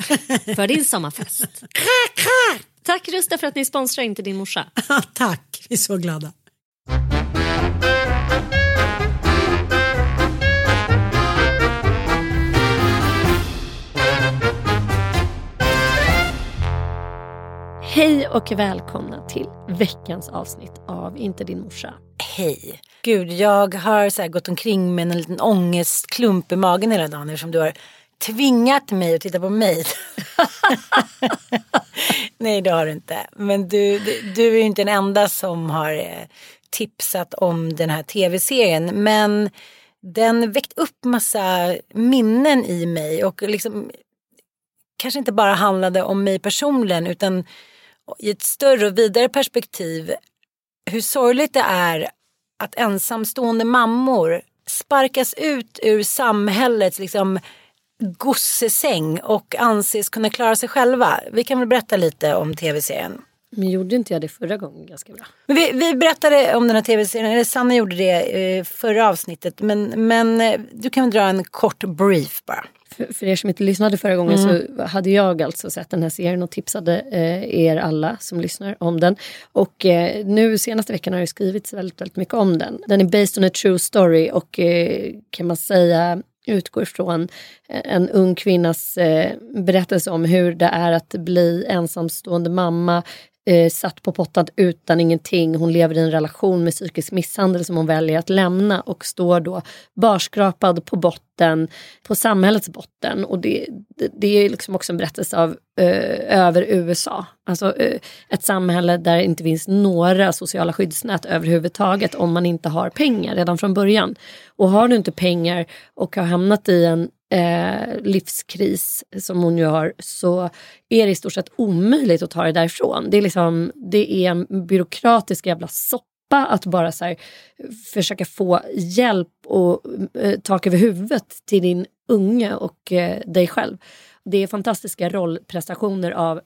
för din sommarfest. Tack Rusta för att ni sponsrar Inte din morsa. Tack, vi är så glada. Hej och välkomna till veckans avsnitt av Inte din morsa. Hej. Gud, jag har så gått omkring med en liten ångestklump i magen hela dagen eftersom du har tvingat mig att titta på mig. Nej, det har du inte. Men du, du, du är ju inte den enda som har eh, tipsat om den här tv-serien. Men den väckt upp massa minnen i mig och liksom kanske inte bara handlade om mig personligen utan i ett större och vidare perspektiv hur sorgligt det är att ensamstående mammor sparkas ut ur samhällets liksom gossesäng och anses kunna klara sig själva. Vi kan väl berätta lite om tv-serien. Men gjorde inte jag det förra gången ganska bra? Men vi, vi berättade om den här tv-serien, eller Sanna gjorde det eh, förra avsnittet. Men, men eh, du kan väl dra en kort brief bara. För, för er som inte lyssnade förra gången så hade jag alltså sett den här serien och tipsade eh, er alla som lyssnar om den. Och eh, nu senaste veckan har det skrivits väldigt, väldigt mycket om den. Den är based on a true story och eh, kan man säga utgår från eh, en ung kvinnas eh, berättelse om hur det är att bli ensamstående mamma eh, satt på pottan utan ingenting. Hon lever i en relation med psykisk misshandel som hon väljer att lämna och står då barskrapad på botten, på samhällets botten. Och det, det, det är liksom också en berättelse av, eh, över USA. Alltså eh, ett samhälle där det inte finns några sociala skyddsnät överhuvudtaget om man inte har pengar redan från början. Och har du inte pengar och har hamnat i en eh, livskris som hon ju har så är det i stort sett omöjligt att ta det därifrån. Det är, liksom, det är en byråkratisk jävla soppa att bara så här, försöka få hjälp och eh, tak över huvudet till din unge och eh, dig själv. Det är fantastiska rollprestationer av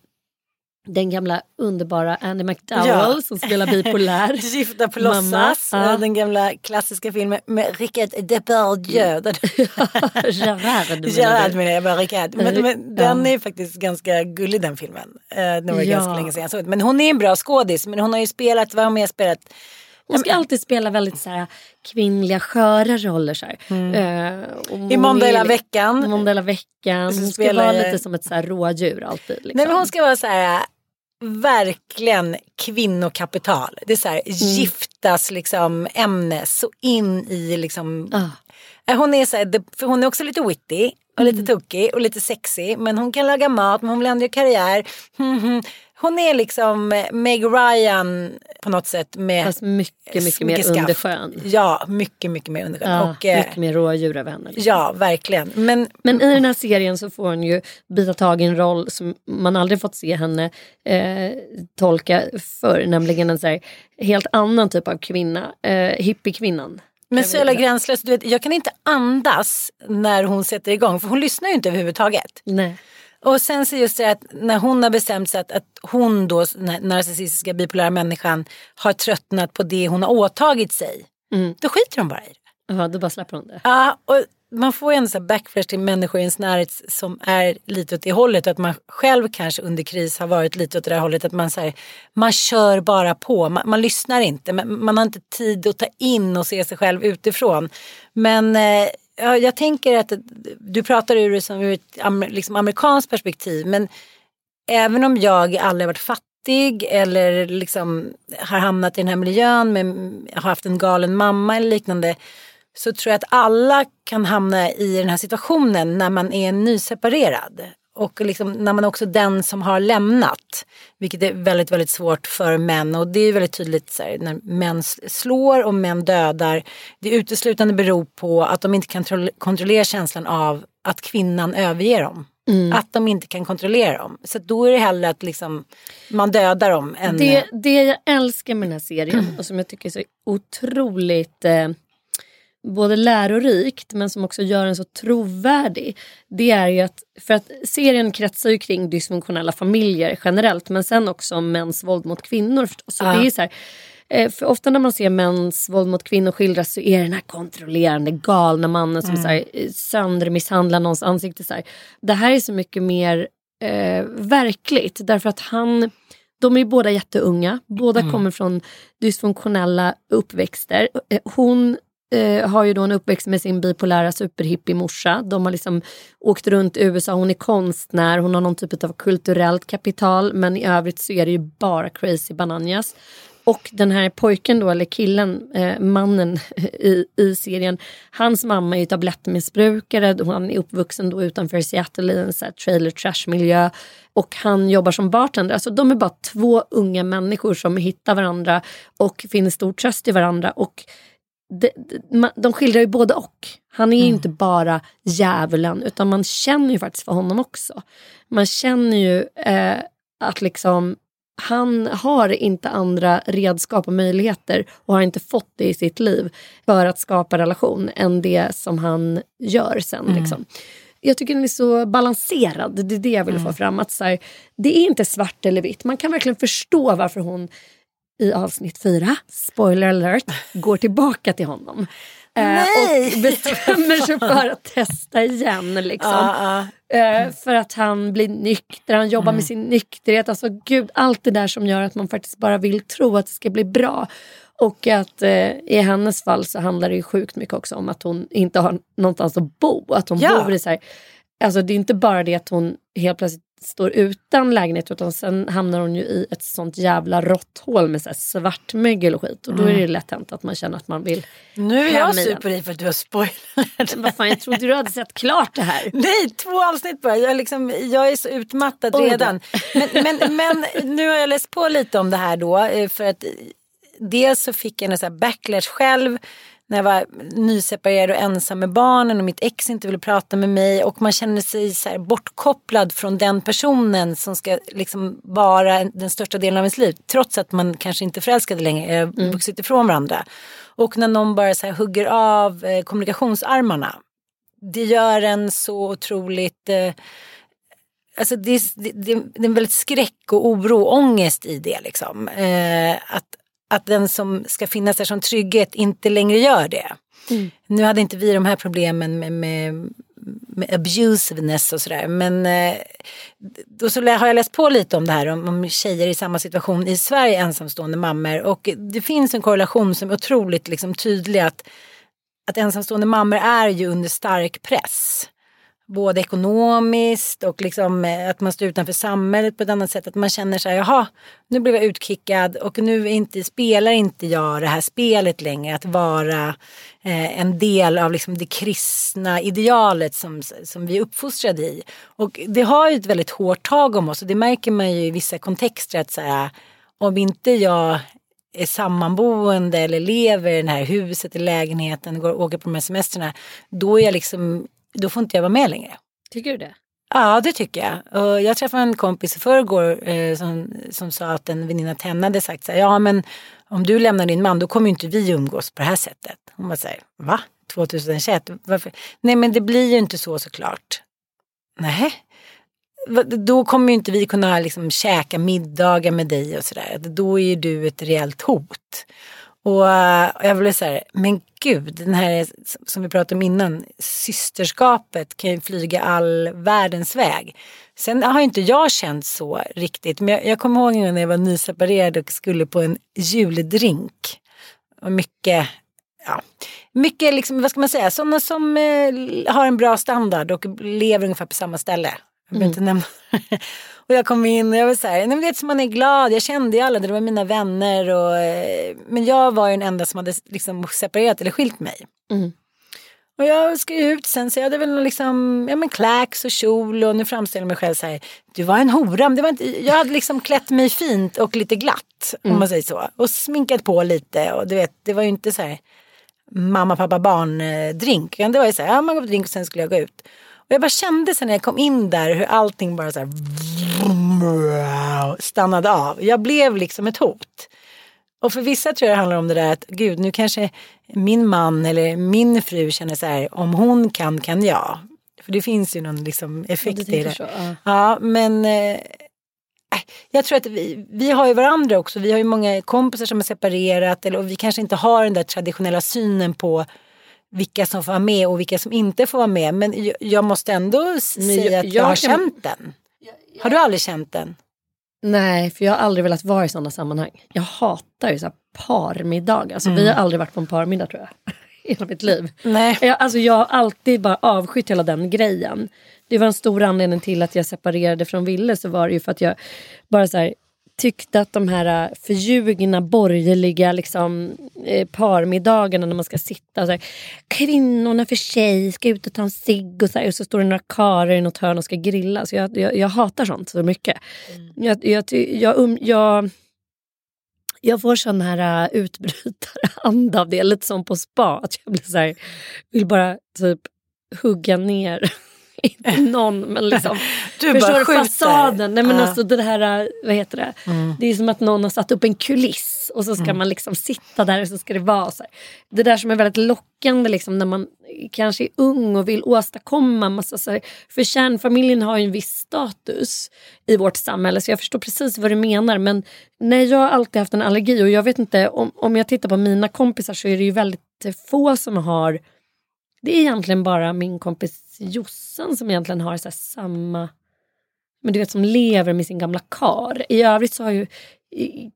den gamla underbara Andy McDowell Ja. som spelar bipolär. Gifta på låtsas. ja. Den gamla klassiska filmen med Richard Depardieu. där- Gerard menar Gerard du? menar jag bara, Richard. Men, men ja. den är faktiskt ganska gullig den filmen. Eh, Det var Ja. ganska länge sedan jag såg den. Men hon är en bra skådis. Men hon har ju spelat, vad har hon mer spelat? Hon ska alltid spela väldigt så här, kvinnliga sköra roller. Så och hon I Måndag hela veckan. Måndag hela veckan. Hon ska vara jag- lite som ett så här rådjur alltid. Liksom. Nej men hon ska vara så här verkligen kvinnokapital. Det är så här Mm. giftas liksom ämne så in i liksom. Ah. Eh, Hon är så här, för hon är också lite witty och Mm. lite tokig och lite sexig. Men hon kan laga mat men hon vill ändå göra karriär. Mhm. Hon är liksom Meg Ryan på något sätt med Fast mycket, mycket mer skaff. under sjön. Ja, mycket, mycket mer under sjön. Ja, och, eh, mycket mer rådjur över henne. liksom. ja, verkligen. Men Men i den här serien så får hon ju bita tag i en roll som man aldrig fått se henne eh, tolka för, nämligen en så här, helt annan typ av kvinna, eh, hippiekvinnan. Men så jävla gränslös. Du vet, jag kan inte andas när hon sätter igång för hon lyssnar ju inte överhuvudtaget. Nej. Och sen så just det att när hon har bestämt sig att, att hon då, den här narcissistiska bipolära människan, har tröttnat på det hon har åtagit sig. Mm. Då skiter hon bara i det. Ja, då bara släpper hon det. Ja, och man får ju en sån backflash till människor i ens närhet som är lite åt det hållet. Och att man själv kanske under kris har varit lite åt det där hållet. Att man, så här, man kör bara på, man, man lyssnar inte. Man, man har inte tid att ta in och se sig själv utifrån. Men eh, jag tänker att du pratar ur det som ur ett amer, liksom amerikanskt perspektiv. Men även om jag aldrig varit fattig eller liksom har hamnat i den här miljön med har haft en galen mamma eller liknande så tror jag att alla kan hamna i den här situationen när man är nyseparerad. Och liksom när man också är den som har lämnat. Vilket är väldigt, väldigt svårt för män. Och det är väldigt tydligt så här, när män slår och män dödar. Det uteslutande beror på att de inte kan tro- kontrollera känslan av att kvinnan överger dem. Att de inte kan kontrollera dem. Så då är det hellre att liksom, man dödar dem. Än, Det, det jag älskar med den här serien och som jag tycker är så otroligt eh, både lärorikt men som också gör den så trovärdig. Det är ju att, för att serien kretsar ju kring dysfunktionella familjer generellt men sen också mäns våld mot kvinnor förstås. Så Ja. det är så här, eh, för ofta när man ser mäns våld mot kvinnor skildras så är det den här kontrollerande galna mannen som så här, eh, söndermisshandlar någons ansikte. Så här. Det här är så mycket mer eh, verkligt därför att han de är ju båda jätteunga, båda kommer från dysfunktionella uppväxter. Eh, Hon eh, har ju då en uppväxt med sin bipolära superhippiemorsa. De har liksom åkt runt i USA, hon är konstnär, hon har någon typ av kulturellt kapital men i övrigt så är det ju bara crazy bananas. Och den här pojken då, eller killen, eh, mannen i, i serien, hans mamma är ju tablettmissbrukare, han är uppvuxen då utanför Seattle i en så här trailer trash miljö och han jobbar som bartender. Alltså de är bara två unga människor som hittar varandra och finner stor tröst i varandra. Och de, de, de skildrar ju både och. Han är ju inte bara djävulen utan man känner ju faktiskt för honom också. Man känner ju eh, att liksom han har inte andra redskap och möjligheter och har inte fått det i sitt liv för att skapa relation än det som han gör sen. Liksom. Jag tycker den är så balanserad. Det är det jag vill få fram. Att så här, det är inte svart eller vitt. Man kan verkligen förstå varför hon i avsnitt fyra, spoiler alert, går tillbaka till honom. Eh, Nej! och bestämmer sig för att testa igen. Liksom. Ja. Eh, för att han blir nykter, han jobbar med sin nykterhet. Alltså gud, allt det där som gör att man faktiskt bara vill tro att det ska bli bra. Och att eh, i hennes fall så handlar det ju sjukt mycket också om att hon inte har någonstans att bo. Att hon Ja. bor i så här, alltså det är inte bara det att hon helt plötsligt står utan lägenhet utan sen hamnar hon ju i ett sånt jävla råtthål med så svartmögel och skit. Och då är det lätt hänt att man känner att man vill Nu är jag sur på dig för att du har spoilat. Vad fan, jag trodde du hade sett klart det här. Nej, två avsnitt bara. Jag, är liksom, jag är så utmattad Oj redan. Men, men, men nu har jag läst på lite om det här då. eh, För att eh, dels så fick jag en här backlash själv. När jag var nyseparerad och ensam med barnen och mitt ex inte ville prata med mig. Och man känner sig så bortkopplad från den personen som ska liksom vara en- den största delen av ens liv. Trots att man kanske inte är förälskade längre, är vuxit ifrån varandra. Och när någon bara så hugger av eh, kommunikationsarmarna det gör en så otroligt... Eh, alltså det, det, det, det är en väldigt skräck och oro och ångest i det liksom. Eh, att, att den som ska finnas där som trygghet inte längre gör det. Mm. Nu hade inte vi de här problemen med, med, med abusiveness och sådär. Men eh, då så har jag läst på lite om det här om, om tjejer i samma situation i Sverige, ensamstående mammor. Och det finns en korrelation som är otroligt liksom, tydlig att, att ensamstående mammor är ju under stark press både ekonomiskt och liksom eh, att man står utanför samhället på ett annat sätt. Att man känner så här, jaha, nu blev jag utkickad och nu inte, spelar inte jag det här spelet längre. Att vara eh, en del av liksom det kristna idealet som, som vi är uppfostrade i. Och det har ju ett väldigt hårt tag om oss och det märker man ju i vissa kontexter att så här, om inte jag är sammanboende eller lever i det här huset, i lägenheten, går och åker på de här semestrarna. Då är jag liksom då får inte jag vara med längre. Tycker du det? Ja, det tycker jag. Och jag träffade en kompis i förrgår eh, som, som sa att en väninna till henne hade sagt så här, ja men om du lämnar din man då kommer inte vi umgås på det här sättet. Hon så här, va? 2021? Varför? Nej men det blir ju inte så såklart. Nej. Då kommer ju inte vi kunna liksom käka middagar med dig och sådär. Då är ju du ett reellt hot. Och eh, jag blev så här, men gud, den här som vi pratade om innan, systerskapet kan ju flyga all världens väg. Sen har inte jag känt så riktigt, men jag, jag kommer ihåg när jag var nyseparerad och skulle på en juldrink. Och mycket, ja, mycket liksom, vad ska man säga, sådana som eh, har en bra standard och lever ungefär på samma ställe. Jag behöver mm. inte nämna. Och jag kom in och jag var så här, nej, vet som man är glad, jag kände ju alla, det var mina vänner. Och, eh, men jag var ju den enda som hade liksom separerat eller skilt mig. Mm. Och jag ska ut sen så jag hade väl liksom, ja men kläcks och kjol och nu framställer jag mig själv så här, du var en hora, det var inte, jag hade liksom klätt mig fint och lite glatt mm. om man säger så. Och sminkat på lite och du vet, det var ju inte så här mamma, pappa, barn eh, drink. Det var ju så här, ja man går på drink och sen skulle jag gå ut. Och jag bara kände sen när jag kom in där hur allting bara så här stannade av. Jag blev liksom ett hot. Och för vissa tror jag det handlar om det där att gud nu kanske min man eller min fru känner så här om hon kan kan jag. För det finns ju någon liksom effekt i det. Så, ja. ja. men eh, jag tror att vi, vi har ju varandra också. Vi har ju många kompisar som har separerat eller, och vi kanske inte har den där traditionella synen på vilka som får vara med och vilka som inte får vara med. Men jag, måste ändå säga jag, att jag, jag har kan... känt den. Har du aldrig känt den? Nej, för jag har aldrig velat vara i sådana sammanhang. Jag hatar ju så här parmiddag. Alltså mm. vi har aldrig varit på en parmiddag tror jag. Hela mitt liv. Nej. Jag, alltså jag har alltid bara avskytt hela den grejen. Det var en stor anledning till att jag separerade från Ville. Så var det ju för att jag bara så här, tyckte att de här äh, förljugna borgerliga liksom, eh, parmiddagarna när man ska sitta och så här, kvinnorna för sig ska ut och ta en cigg och, så här, och så står det några karlar i något hörn och ska grilla. Så jag, jag, jag hatar sånt så mycket. Mm. Jag, jag, jag, um, jag, jag får sån här uh, utbrytaranda av det, lite som på spa. Att jag blir så här, vill bara typ hugga ner inte någon men liksom. du förstår bara skjuter. fasaden. Nej, men alltså det här, vad heter det? Mm. Det är som att någon har satt upp en kuliss och så ska mm. man liksom sitta där och så ska det vara så här. Det där som är väldigt lockande liksom, när man kanske är ung och vill åstadkomma massa så här, För kärnfamiljen har ju en viss status i vårt samhälle så jag förstår precis vad du menar. Men nej, jag har alltid haft en allergi och jag vet inte om, om jag tittar på mina kompisar så är det ju väldigt få som har det är egentligen bara min kompis Jossan som egentligen har så samma... Men du vet som lever med sin gamla kar. I övrigt så har ju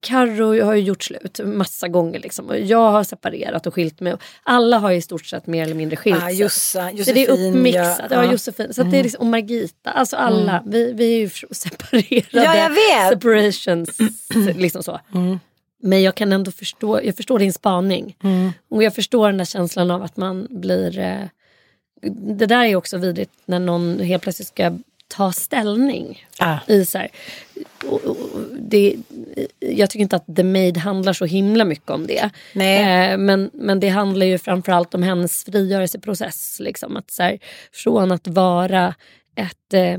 Carro har ju gjort slut massa gånger. Liksom. Och jag har separerat och skilt mig. Alla har i stort sett mer eller mindre skilt. Ah, Jossa, Josefin, så det är uppmixat. Ja, ja. Josefin. Så mm. det är liksom, och Margita. Alltså alla. Mm. Vi, vi är ju separerade. Ja, jag vet. Separations. liksom så. Mm. Men jag kan ändå förstå, jag förstår din spaning. Mm. Och jag förstår den där känslan av att man blir... Eh, det där är också vidrigt när någon helt plötsligt ska ta ställning. Ah. I så här, och, och, det, jag tycker inte att The Maid handlar så himla mycket om det. Eh, men, men det handlar ju framförallt om hennes frigörelseprocess. Liksom, att så här, från att vara ett eh,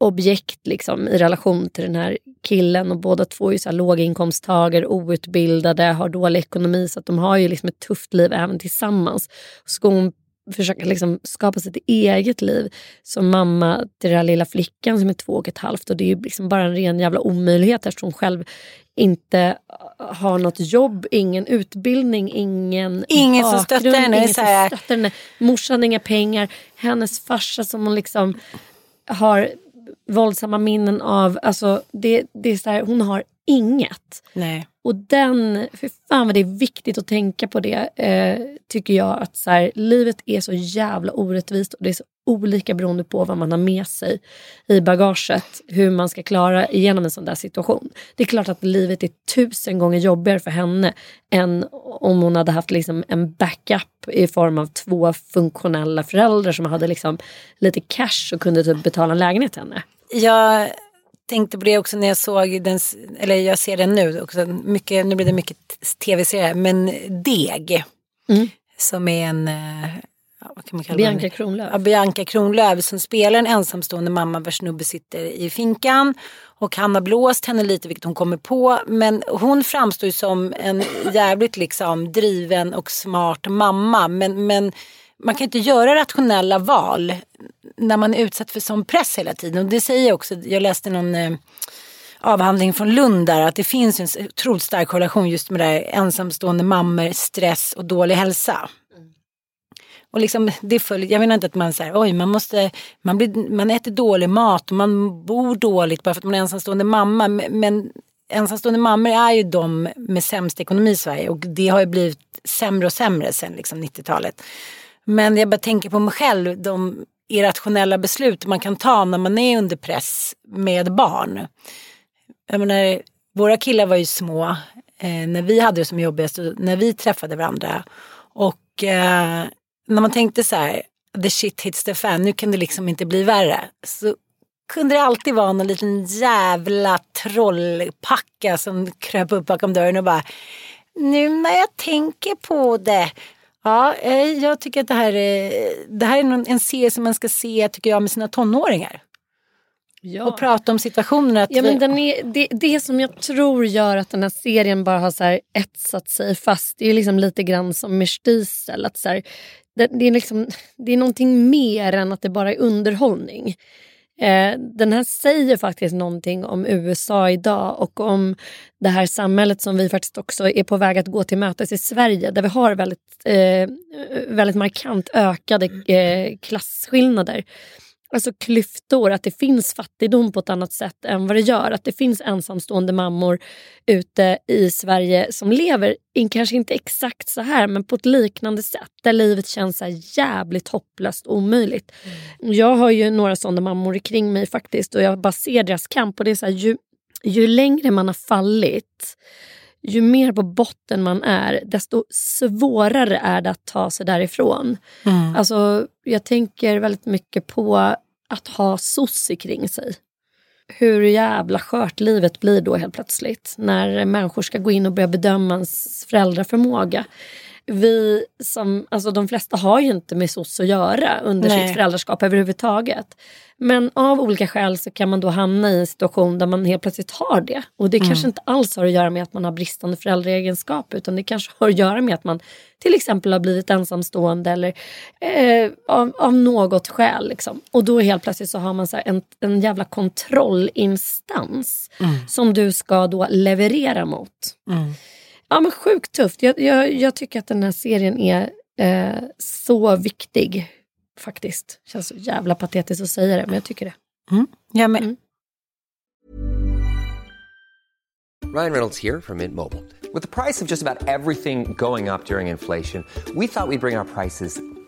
objekt liksom, i relation till den här killen och båda två är ju så här låginkomsttagare, outbildade, har dålig ekonomi så att de har ju liksom ett tufft liv även tillsammans. Så ska hon försöka liksom skapa sitt eget liv som mamma till den här lilla flickan som är två och ett halvt. Och det är ju liksom bara en ren jävla omöjlighet eftersom hon själv inte har något jobb, ingen utbildning, ingen Ingen som bakgrund, stöttar henne, Ingen som stöttar henne. Morsan har inga pengar. Hennes farsa som hon liksom har våldsamma minnen av. Alltså det, det är så här, hon har inget. Nej. Och den, för fan vad det är viktigt att tänka på det, eh, tycker jag. Att så här, livet är så jävla orättvist och det är så olika beroende på vad man har med sig i bagaget. Hur man ska klara igenom en sån där situation. Det är klart att livet är tusen gånger jobbigare för henne än om hon hade haft liksom en backup i form av två funktionella föräldrar som hade liksom lite cash och kunde typ betala en lägenhet till henne. Jag tänkte på det också när jag såg den, eller jag ser den nu också, mycket, nu blir det mycket tv-serier, men Deg. Mm. Som är en, eh, vad kan man kalla Bianca den? Kronlöf. Ja, Bianca Kronlöf som spelar en ensamstående mamma vars snubbe sitter i finkan. Och han har blåst henne lite vilket hon kommer på. Men hon framstår ju som en jävligt liksom driven och smart mamma. Men, men man kan inte göra rationella val när man är utsatt för sån press hela tiden. Och det säger jag också, jag läste någon eh, avhandling från Lund där att det finns en otroligt stark korrelation just med det här ensamstående mammor, stress och dålig hälsa. Och liksom, det följer, jag menar inte att man säger oj man måste, man, blir, man äter dålig mat och man bor dåligt bara för att man är ensamstående mamma. Men, ensamstående mammor är ju de med sämst ekonomi i Sverige och det har ju blivit sämre och sämre sedan liksom 90-talet. Men jag bara tänker på mig själv, de irrationella beslut man kan ta när man är under press med barn. Jag menar, våra killar var ju små eh, när vi hade det som jobbigast och när vi träffade varandra. Och eh, när man tänkte så här, the shit hits the fan, nu kan det liksom inte bli värre. Så kunde det alltid vara någon liten jävla trollpacka som kröp upp bakom dörren och bara, nu när jag tänker på det. Ja, eh, jag tycker att det här är, det här är en serie som man ska se tycker jag med sina tonåringar. Ja. Och prata om situationer. Att Ja, men den är, det, det som jag tror gör att den här serien bara har så här etsat sig fast det är liksom lite grann som med Stiesel. Att så här, det, det, är liksom, det är någonting mer än att det bara är underhållning. Eh, den här säger faktiskt någonting om USA idag och om det här samhället som vi faktiskt också är på väg att gå till mötes i Sverige där vi har väldigt, eh, väldigt markant ökade eh, klasskillnader. Alltså klyftor, att det finns fattigdom på ett annat sätt än vad det gör. Att det finns ensamstående mammor ute i Sverige som lever, in, kanske inte exakt så här, men på ett liknande sätt. Där livet känns så jävligt hopplöst och omöjligt. Jag har ju några sådana mammor kring mig faktiskt och jag bara ser deras kamp. Och det är så här, ju, ju längre man har fallit ju mer på botten man är, desto svårare är det att ta sig därifrån. Mm. Alltså, jag tänker väldigt mycket på att ha sossi kring sig. Hur jävla skört livet blir då helt plötsligt när människor ska gå in och börja bedöma ens föräldraförmåga. Vi som, alltså de flesta har ju inte med soc att göra under Nej. sitt föräldraskap överhuvudtaget. Men av olika skäl så kan man då hamna i en situation där man helt plötsligt har det. Och det kanske inte alls har att göra med att man har bristande föräldraegenskap utan det kanske har att göra med att man till exempel har blivit ensamstående eller eh, av, av något skäl. Liksom. Och då helt plötsligt så har man så en, en jävla kontrollinstans som du ska då leverera mot. Ja men sjukt tufft. Jag, jag, jag tycker att den här serien är eh, så viktig faktiskt. Känns så jävla patetiskt att säga det men jag tycker det. Jag med. Mm. Ryan Reynolds here from Mint Mobile. With the price of just about everything going up during inflation, we thought we'd bring our prices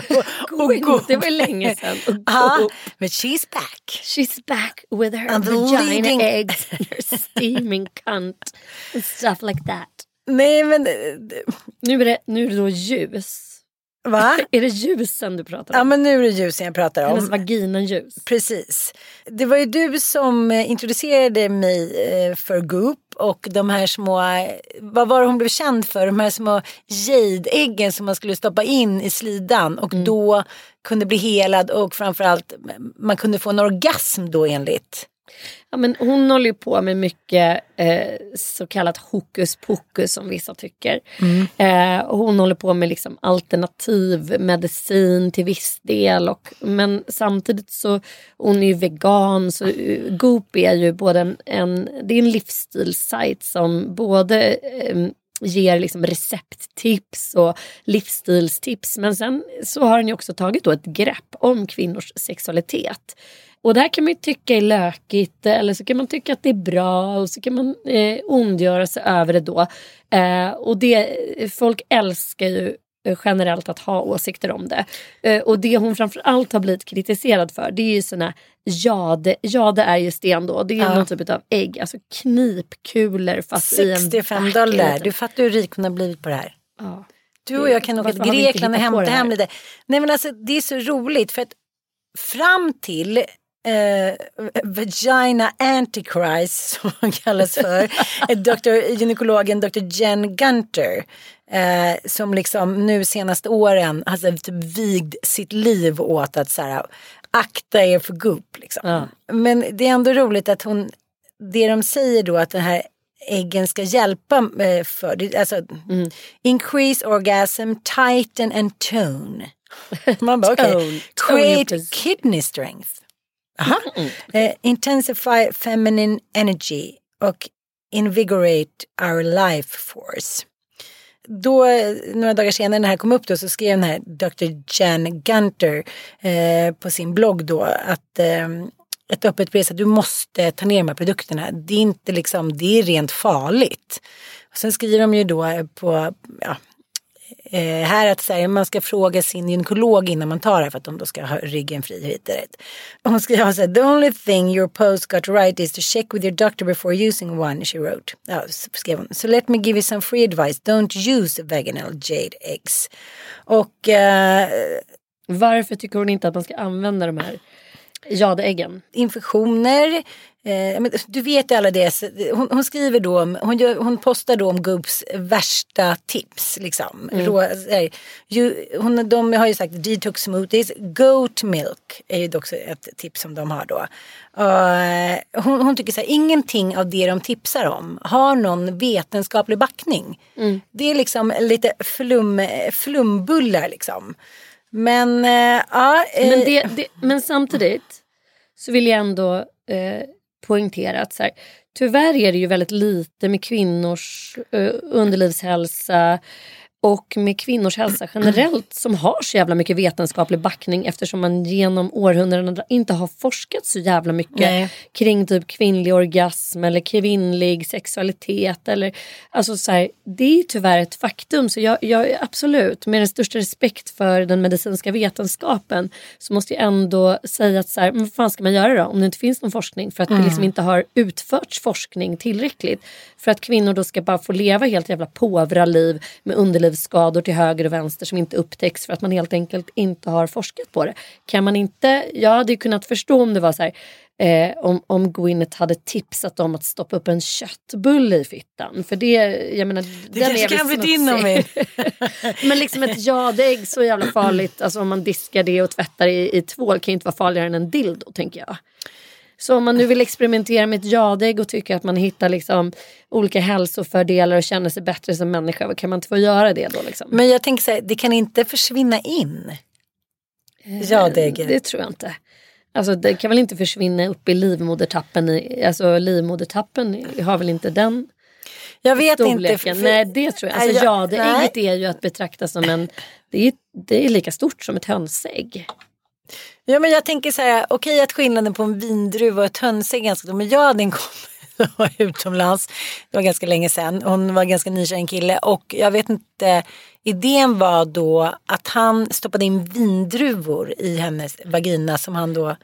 Gwyneth, det var länge sedan. Och Ja, go. men she's back. She's back with her And vagina leading- eggs and her steaming cunt and stuff like that. Nej men, eh, Nu är det, nu är det då ljus. Va? Är det ljusen du pratar om? Ja men nu är det ljusen jag pratar Hennes om. vaginaljus. Precis. Det var ju du som eh, introducerade mig eh, för Goop och de här små, eh, vad var det hon blev känd för? De här små jadeäggen som man skulle stoppa in i slidan och då kunde bli helad och framförallt man kunde få en orgasm då enligt. Ja, men hon håller ju på med mycket eh, så kallat hokus pokus som vissa tycker. Eh, och hon håller på med liksom alternativ medicin till viss del. Och, men samtidigt så hon är ju vegan så uh, Goop är ju både en, en, det är en livsstilssajt som både eh, ger liksom recepttips och livsstilstips. Men sen så har den ju också tagit då ett grepp om kvinnors sexualitet. Och det här kan man ju tycka är lökigt eller så kan man tycka att det är bra och så kan man eh, ondgöra sig över det då. Eh, och det, folk älskar ju eh, generellt att ha åsikter om det. Eh, och det hon framförallt har blivit kritiserad för det är ju såna jade, jade är ju sten då, det är Ja. någon typ av ägg, alltså knipkulor fast i en 65 back, dollar, du fattar hur rik hon har blivit på det här. Ja. Du och jag kan åka till Grekland och hämta hem lite. Nej men alltså det är så roligt för att fram till eh, Vagina Antichrist som han kallas för. eh, Dr. gynekologen Dr. Jen Gunter. Eh, som liksom nu senaste åren har så typ vigd sitt liv åt att så här, akta er för gupp. Liksom. Men det är ändå roligt att hon, det de säger då att den här äggen ska hjälpa eh, för, alltså increase orgasm, tighten and tone. Man bara okej. Tone create kidney strength. Aha. Eh, intensify feminine energy och invigorate our life force. Då, några dagar senare när det här kom upp då, så skrev den här Dr. Jan Gunter eh, på sin blogg då att eh, ett öppet att du måste ta ner de här produkterna. Det är inte liksom, det är rent farligt. Och sen skriver de ju då på, ja, eh, här att så här, man ska fråga sin gynekolog innan man tar det för att de då ska ha ryggen fri hit och dit. Hon skriver så här, the only thing your post got right is to check with your doctor before using one, she wrote. Ja, skrev hon. So let me give you some free advice, don't use vaginal jade eggs. Och eh, Varför tycker hon inte att man ska använda de här jadeäggen? infektioner. Eh, men du vet ju alla det. Hon, hon skriver då om, hon, gör, hon postar då om Goops värsta tips. Liksom. Rå, eh, ju, hon, de har ju sagt detox smoothies. Goat milk är ju också ett tips som de har då. Och, hon, hon tycker så här, ingenting av det de tipsar om har någon vetenskaplig backning. Det är liksom lite flum, flumbullar liksom. Men eh, ja. eh, Men, det, det, men samtidigt så vill jag ändå eh, poängtera att så här, tyvärr är det ju väldigt lite med kvinnors eh, underlivshälsa och med kvinnors hälsa generellt som har så jävla mycket vetenskaplig backning eftersom man genom århundraden inte har forskat så jävla mycket Nej. kring typ kvinnlig orgasm eller kvinnlig sexualitet. Eller, alltså så här, det är tyvärr ett faktum så jag, jag absolut med den största respekt för den medicinska vetenskapen så måste jag ändå säga att så här, vad fan ska man göra då om det inte finns någon forskning för att det liksom inte har utförts forskning tillräckligt för att kvinnor då ska bara få leva helt jävla påvra liv med underlivsskador till höger och vänster som inte upptäcks för att man helt enkelt inte har forskat på det. Kan man inte, jag hade ju kunnat förstå om det var så här Eh, om, om Gwyneth hade tipsat om att stoppa upp en köttbulle i fittan. För det, jag menar, Det den kanske kan bli din om Men liksom ett jadägg så jävla farligt. Alltså om man diskar det och tvättar i, i tvål kan ju inte vara farligare än en dildo tänker jag. Så om man nu vill experimentera med ett jadägg och tycker att man hittar liksom olika hälsofördelar och känner sig bättre som människa, kan man inte få göra det då? Liksom? Men jag tänker så här, det kan inte försvinna in. Ja, det är Det tror jag inte. Alltså det kan väl inte försvinna upp i livmodertappen. I, alltså livmodertappen har väl inte den Jag vet inte. storleken? för- Nej det tror jag. Alltså Nej, ja, det ägget är ju att betrakta som en... Det är, det är lika stort som ett hönsägg. Ja men jag tänker så här, okej att skillnaden på en vindruva och ett hönsägg är ganska stor. Men jag hade en kompis som var utomlands, det var ganska länge sedan. Hon var ganska nykänd kille och jag vet inte, idén var då att han stoppade in vindruvor i hennes vagina som han då,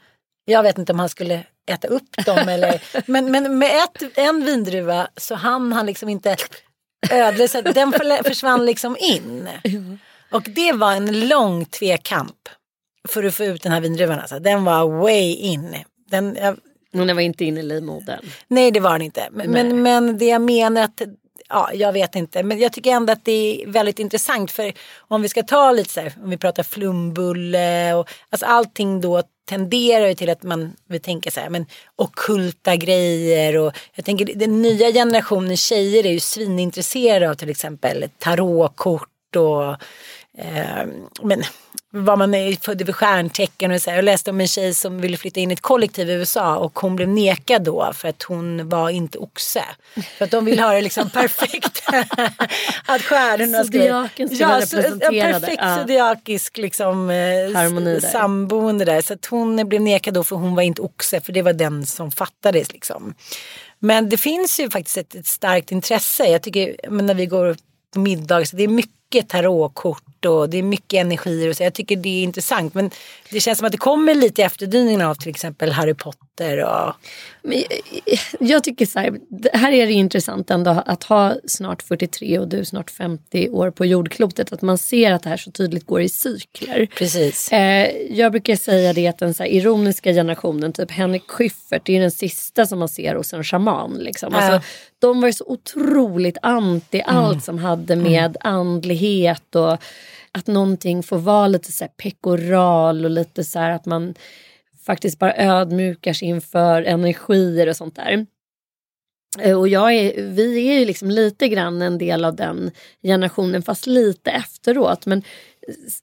jag vet inte om han skulle äta upp dem eller, men, men med ett, en vindruva så hann han liksom inte ödla så den försvann liksom in. Och det var en lång tvekamp för att få ut den här vindruvan. Alltså. Den var way in. Den, jag, den var inte inne i livmodern. nej det var den inte. Men, men, men det jag menar att, ja jag vet inte. Men jag tycker ändå att det är väldigt intressant. För om vi ska ta lite så här, om vi pratar flumbulle och alltså allting då tenderar ju till att man vill tänka så här, men ockulta grejer och jag tänker den nya generationen tjejer är ju svinintresserade av till exempel tarotkort och eh, men vad man är född för stjärntecken och så här. Jag läste om en tjej som ville flytta in i ett kollektiv i USA och hon blev nekad då för att hon var inte oxe. För att de vill ha det liksom perfekt. att stjärnorna ska... Zodiaken. Ja, perfekt Ja. zodiakisk liksom, eh, Harmoni där. samboende där. Så att hon blev nekad då för hon var inte oxe för det var den som fattades liksom. Men det finns ju faktiskt ett, ett starkt intresse. Jag tycker men när vi går på middag så det är mycket tarotkort och det är mycket energier och så. Jag tycker det är intressant. Men det känns som att det kommer lite i efterdyningen av till exempel Harry Potter och Men jag- tycker så här, här är det intressant ändå att ha snart 43 och du snart 50 år på jordklotet. Att man ser att det här så tydligt går i cykler. precis. Eh, jag brukar säga det att den så ironiska generationen, typ Henrik Schyffert, det är den sista som man ser hos en shaman. Liksom. Alltså. De var ju så otroligt anti allt som hade med andlighet och att någonting får vara lite så här pekoral och lite så här att man faktiskt bara ödmjukar sig inför energier och sånt där. Eh, och jag är, vi är ju liksom lite grann en del av den generationen fast lite efteråt. Men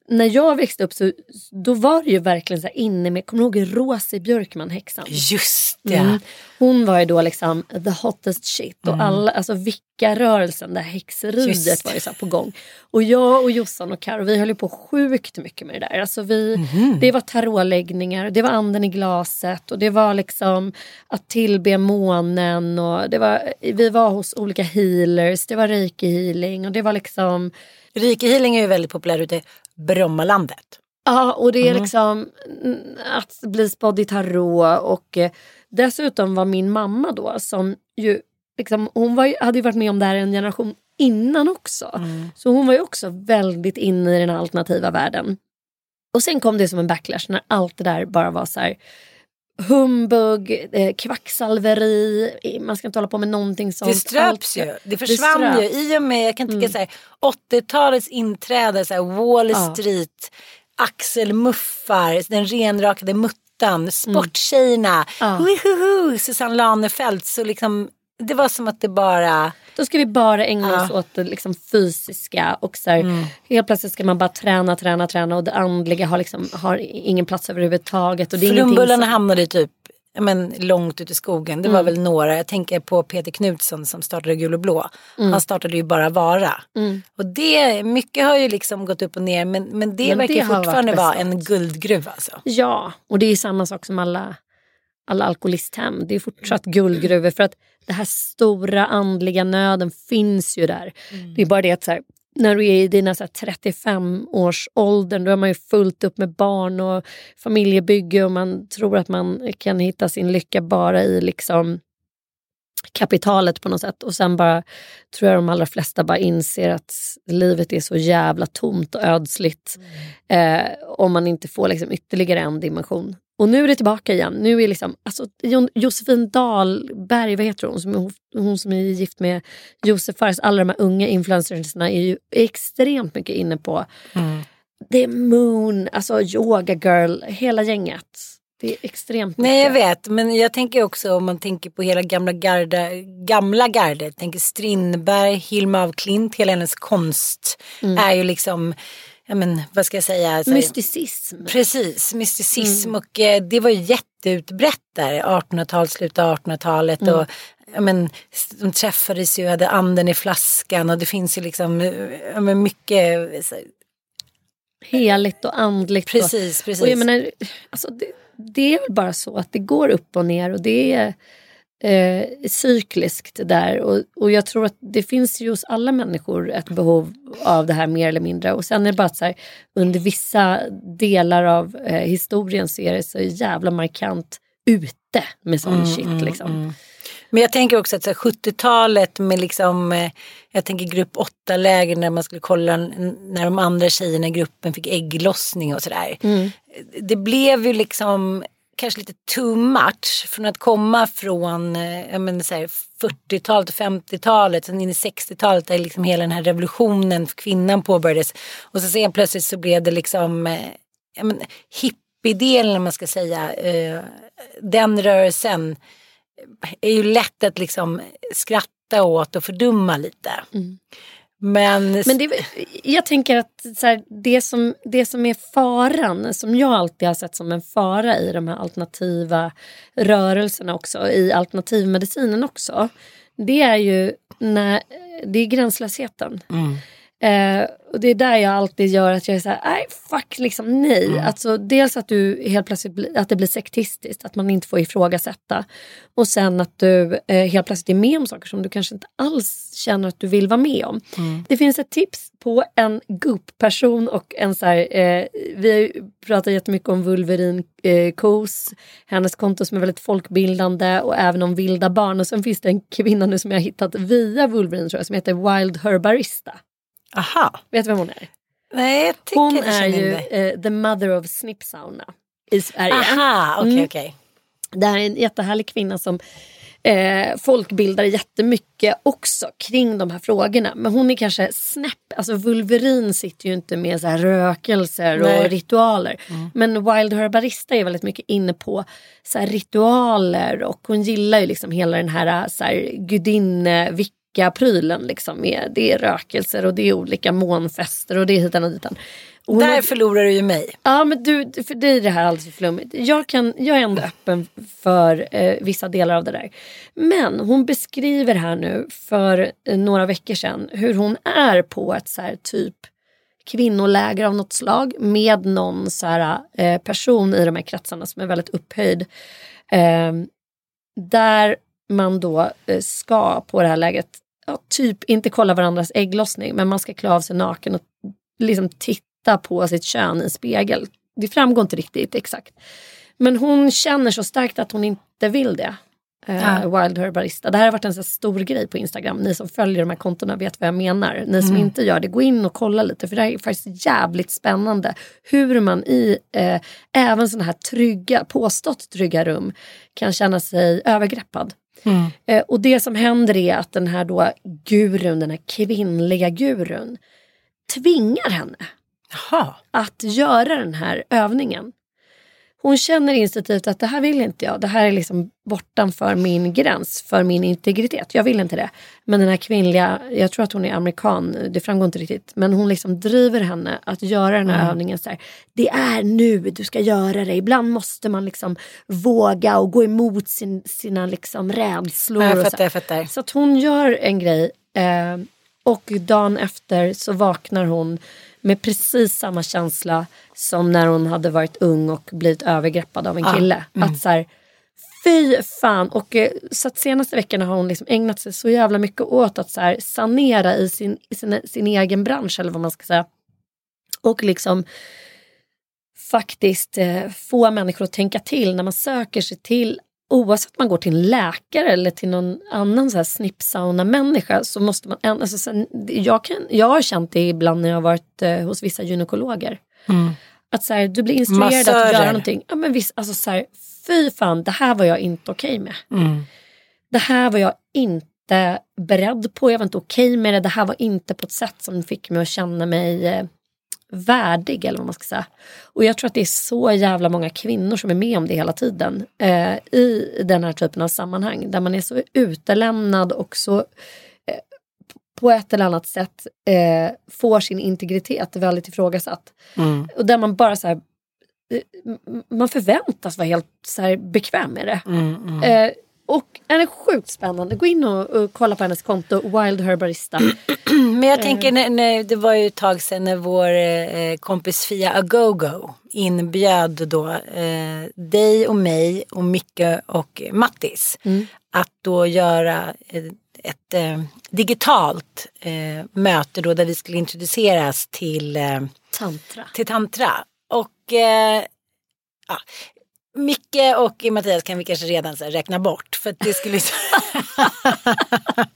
när jag växte upp så då var det ju verkligen så inne med, kommer du ihåg Rosie Björkman häxan? Just det. Mm. Hon var ju då liksom the hottest shit och alla, alltså vickarörelsen, det här häxeriet var ju så på gång. Och jag och Jossan och Karo vi höll ju på sjukt mycket med det där. Alltså vi, Det var tarotläggningar, det var anden i glaset och det var liksom att tillbe månen och det var, vi var hos olika healers, det var reiki healing och det var liksom Rike healing är ju väldigt populär ute i Brommalandet. Ja, och det är liksom mm, att bli spådd i tarot och eh, dessutom var min mamma då som ju liksom, hon var hade ju varit med om det här en generation innan också. Så hon var ju också väldigt inne i den alternativa världen. Och sen kom det som en backlash när allt det där bara var så här humbug, eh, kvacksalveri, man ska inte hålla på med någonting sånt. Det ströps Allt- ju. Det försvann ju. ströps. I och med, jag kan tycka så här, 80-talets inträde, så här, Wall Ja. Street, axelmuffar, den renrakade muttan, sporttjejerna, Ja. Wihuhu, Susanne Lanefelt. Så liksom, det var som att det bara... Då ska vi bara ägna Ja. oss åt det liksom fysiska och så här, helt plötsligt ska man bara träna, träna, träna och det andliga har, liksom, har ingen plats överhuvudtaget. Och det är ingenting Flumbullarna som- hamnade typ men, långt ut i skogen. Det var väl några, jag tänker på Peter Knutsson som startade Gul och Blå. Han startade ju bara Vara. Och det, mycket har ju liksom gått upp och ner men, men det Men verkar det fortfarande vara en guldgruva alltså. Ja, och det är samma sak som alla, alla alkoholisthem. Det är fortsatt guldgruvor för att det här stora andliga nöden finns ju där. Det är bara det att här, när du är i dina så här 35 års åldern då är man ju fullt upp med barn och familjebygge och man tror att man kan hitta sin lycka bara i liksom kapitalet på något sätt. Och sen bara tror jag de allra flesta bara inser att livet är så jävla tomt och ödsligt eh, om man inte får liksom ytterligare en dimension. Och nu är det tillbaka igen. Nu är liksom, alltså, Jo- Josefin Dahlberg, vad heter hon? Som är, hon, som är gift med Josef Fares. Alla de här unga influencersna är ju extremt mycket inne på det är Moon, alltså Yoga Girl, hela gänget. Det är extremt Nej jag mycket. vet men jag tänker också om man tänker på hela gamla, garda, gamla gardet. Tänker Strindberg, Hilma af Klint, hela hennes konst är ju liksom, ja men vad ska jag säga? Så här- Mysticism. Precis, mysticism och eh, det var ju jätteutbrett där 1800-talet, slutet av 1800-talet och ja, men, de träffades ju, hade anden i flaskan och det finns ju liksom eh, ja, men mycket eh, så, Heligt och andligt. Precis, och, precis. Och jag menar, alltså det, det är väl bara så att det går upp och ner och det är eh, cykliskt där. Och, och jag tror att det finns ju hos alla människor ett behov av det här mer eller mindre. Och sen är det bara att så här, under vissa delar av eh, historien så är det så jävla markant ute med sån Mm, shit. liksom. Men jag tänker också att så här, 70-talet med liksom, eh, jag tänker grupp 8-läger när man skulle kolla när de andra tjejerna i gruppen fick ägglossning och sådär. Det blev ju liksom kanske lite too much från att komma från eh, så här, 40-talet och 50-talet, sen in i 60-talet där liksom hela den här revolutionen för kvinnan påbörjades. Och så sen plötsligt så blev det liksom eh, hippiedelen om man ska säga, eh, den rörelsen eh, är ju lätt att liksom skratta åt och fördumma lite. Mm. Men, Men det, jag tänker att så här, det, som, det som är faran, som jag alltid har sett som en fara i de här alternativa rörelserna också, i alternativmedicinen också, det är ju när, det är gränslösheten. Eh, och det är där jag alltid gör att jag är såhär, nej fuck liksom nej. Alltså, dels att du helt plötsligt att det blir sektistiskt, att man inte får ifrågasätta. Och sen att du eh, helt plötsligt är med om saker som du kanske inte alls känner att du vill vara med om. Det finns ett tips på en Goop-person och en så här, eh, vi pratat jättemycket om Vulverin eh, Kos, hennes konto som är väldigt folkbildande och även om vilda barn. Och sen finns det en kvinna nu som jag har hittat via Vulverin tror jag, som heter Wild Herbarista. Aha. Vet du vem hon är? Nej, jag tycker Hon är ju eh, the mother of snip sauna i Sverige. Aha, okej Mm. okej. Det här är en jättehärlig kvinna som eh, folkbildar jättemycket också kring de här frågorna. Men hon är kanske snäpp, alltså Vulverin sitter ju inte med så här rökelser Nej. och ritualer. Men Wild Herbarista är väldigt mycket inne på så här ritualer och hon gillar ju liksom hela den här, så här gudinne prylen liksom. Med, det är rökelser och det är olika månfester och det är hitan och ditan. Och hon Där är- förlorar du ju mig. Ja men du, för dig är det här alldeles för flummigt. Jag, kan, jag är ändå öppen för eh, vissa delar av det där. Men hon beskriver här nu för eh, några veckor sedan hur hon är på ett så här typ kvinnoläger av något slag med någon så här, eh, person i de här kretsarna som är väldigt upphöjd. Eh, där man då eh, ska på det här lägret ja, typ inte kolla varandras ägglossning men man ska klä av sig naken och liksom titta på sitt kön i spegel. Det framgår inte riktigt exakt. Men hon känner så starkt att hon inte vill det. Eh, Ja. Wild Herbarista. Det här har varit en så stor grej på Instagram. Ni som följer de här kontona vet vad jag menar. Ni som inte gör det, gå in och kolla lite. För det här är faktiskt jävligt spännande. Hur man i eh, även sådana här trygga, påstått trygga rum kan känna sig övergreppad. Eh, och det som händer är att den här då gurun, den här kvinnliga gurun tvingar henne Jaha. att göra den här övningen. Hon känner instinktivt att det här vill inte jag. Det här är liksom bortanför min gräns, för min integritet. Jag vill inte det. Men den här kvinnliga, jag tror att hon är amerikan, det framgår inte riktigt. Men hon liksom driver henne att göra den här Mm. övningen så här. Det är nu du ska göra det. Ibland måste man liksom våga och gå emot sin, sina liksom rädslor. Ja, jag och så fattar, jag fattar. så att hon gör en grej eh, och dagen efter så vaknar hon med precis samma känsla som när hon hade varit ung och blivit övergreppad av en Ah, kille. mm. Att så här, fy fan. Och, eh, så att senaste veckorna har hon liksom ägnat sig så jävla mycket åt att så här, sanera i sin, i sin, sin egen bransch eller vad man ska säga. Och liksom faktiskt eh, få människor att tänka till när man söker sig till Oavsett om man går till en läkare eller till någon annan så här snippsauna-människa så måste man... Alltså, sen, jag, kan, jag har känt det ibland när jag har varit eh, hos vissa gynekologer. Mm. Att så här, du blir instruerad att Massörer. göra någonting. Ja, men visst, alltså, så här, fy fan, det här var jag inte okej med. Mm. Det här var jag inte beredd på, jag var inte okej med det. Det här var inte på ett sätt som fick mig att känna mig eh, värdig eller vad man ska säga. Och jag tror att det är så jävla många kvinnor som är med om det hela tiden eh, i den här typen av sammanhang där man är så utelämnad och så eh, på ett eller annat sätt eh, får sin integritet väldigt ifrågasatt. Mm. Och där man bara så här, eh, man förväntas vara helt så här bekväm med det. Mm, mm. Eh, och är det sjukt spännande. Gå in och, och kolla på hennes konto, Wild Herbarista. Men jag tänker, när, när, det var ju ett tag sedan när vår eh, kompis Fia Agogo inbjöd då eh, dig och mig och Micke och Mattis att då göra eh, ett eh, digitalt eh, möte då där vi skulle introduceras till eh, Tantra. till tantra. Och eh, ja, Micke och Mattias kan vi kanske redan så räkna bort. För det skulle...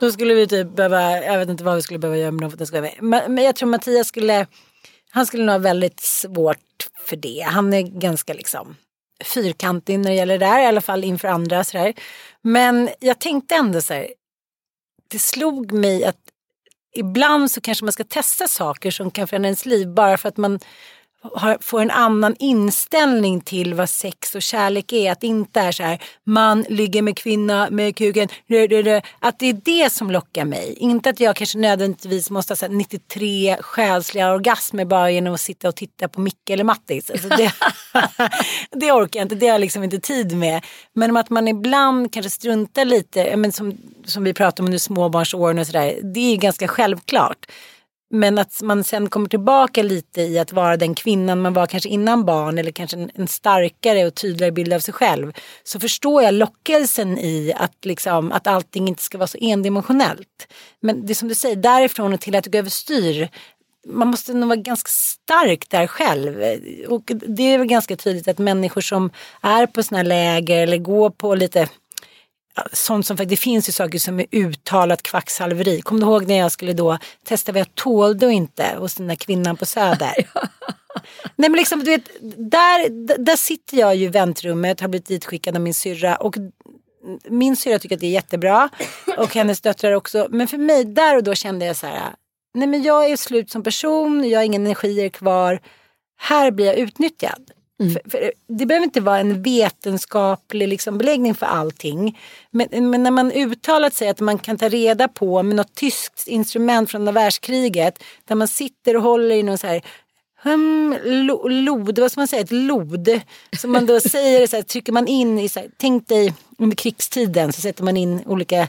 Då skulle vi typ behöva, jag vet inte vad vi skulle behöva göra med dem för att det med. Men, jag tror Mattias skulle, han skulle nog ha väldigt svårt för det. Han är ganska liksom fyrkantig när det gäller det där, i alla fall inför andra sådär. Men jag tänkte ändå så här, det slog mig att ibland så kanske man ska testa saker som kan förändra ens liv bara för att man har, får en annan inställning till vad sex och kärlek är. Att det inte är så här, man ligger med kvinna med kuken. rö, rö, rö. Att det är det som lockar mig. Inte att jag kanske nödvändigtvis måste ha 93 själsliga orgasmer bara genom att sitta och titta på Micke eller Mattis. Alltså det, det orkar jag inte, det har jag liksom inte tid med. Men om att man ibland kanske struntar lite, men som, som vi pratar om under småbarnsåren och sådär. Det är ju ganska självklart. Men att man sen kommer tillbaka lite i att vara den kvinnan man var kanske innan barn eller kanske en, en starkare och tydligare bild av sig själv. Så förstår jag lockelsen i att, liksom, att allting inte ska vara så endimensionellt. Men det är som du säger, därifrån och till att gå överstyr. Man måste nog vara ganska stark där själv. Och det är väl ganska tydligt att människor som är på sådana här läger eller går på lite sånt som det finns ju saker som är uttalat kvacksalveri. Kommer du ihåg när jag skulle då testa vad jag tålde och inte hos den där kvinnan på Söder? Nej men liksom du vet, där, där sitter jag ju i väntrummet, har blivit ditskickad av min syrra och min syrra tycker att det är jättebra och hennes döttrar också. Men för mig, där och då kände jag så här, nej men jag är slut som person, jag har ingen energier kvar. Här blir jag utnyttjad. För, för det behöver inte vara en vetenskaplig liksom beläggning för allting. Men, men när man uttalat sig att man kan ta reda på med något tyskt instrument från andra världskriget. Där man sitter och håller i någon så här hum, lo, lod, vad ska man säga, ett lod. Som man då säger, så här, trycker man in i, så här, tänk dig under krigstiden så sätter man in olika här,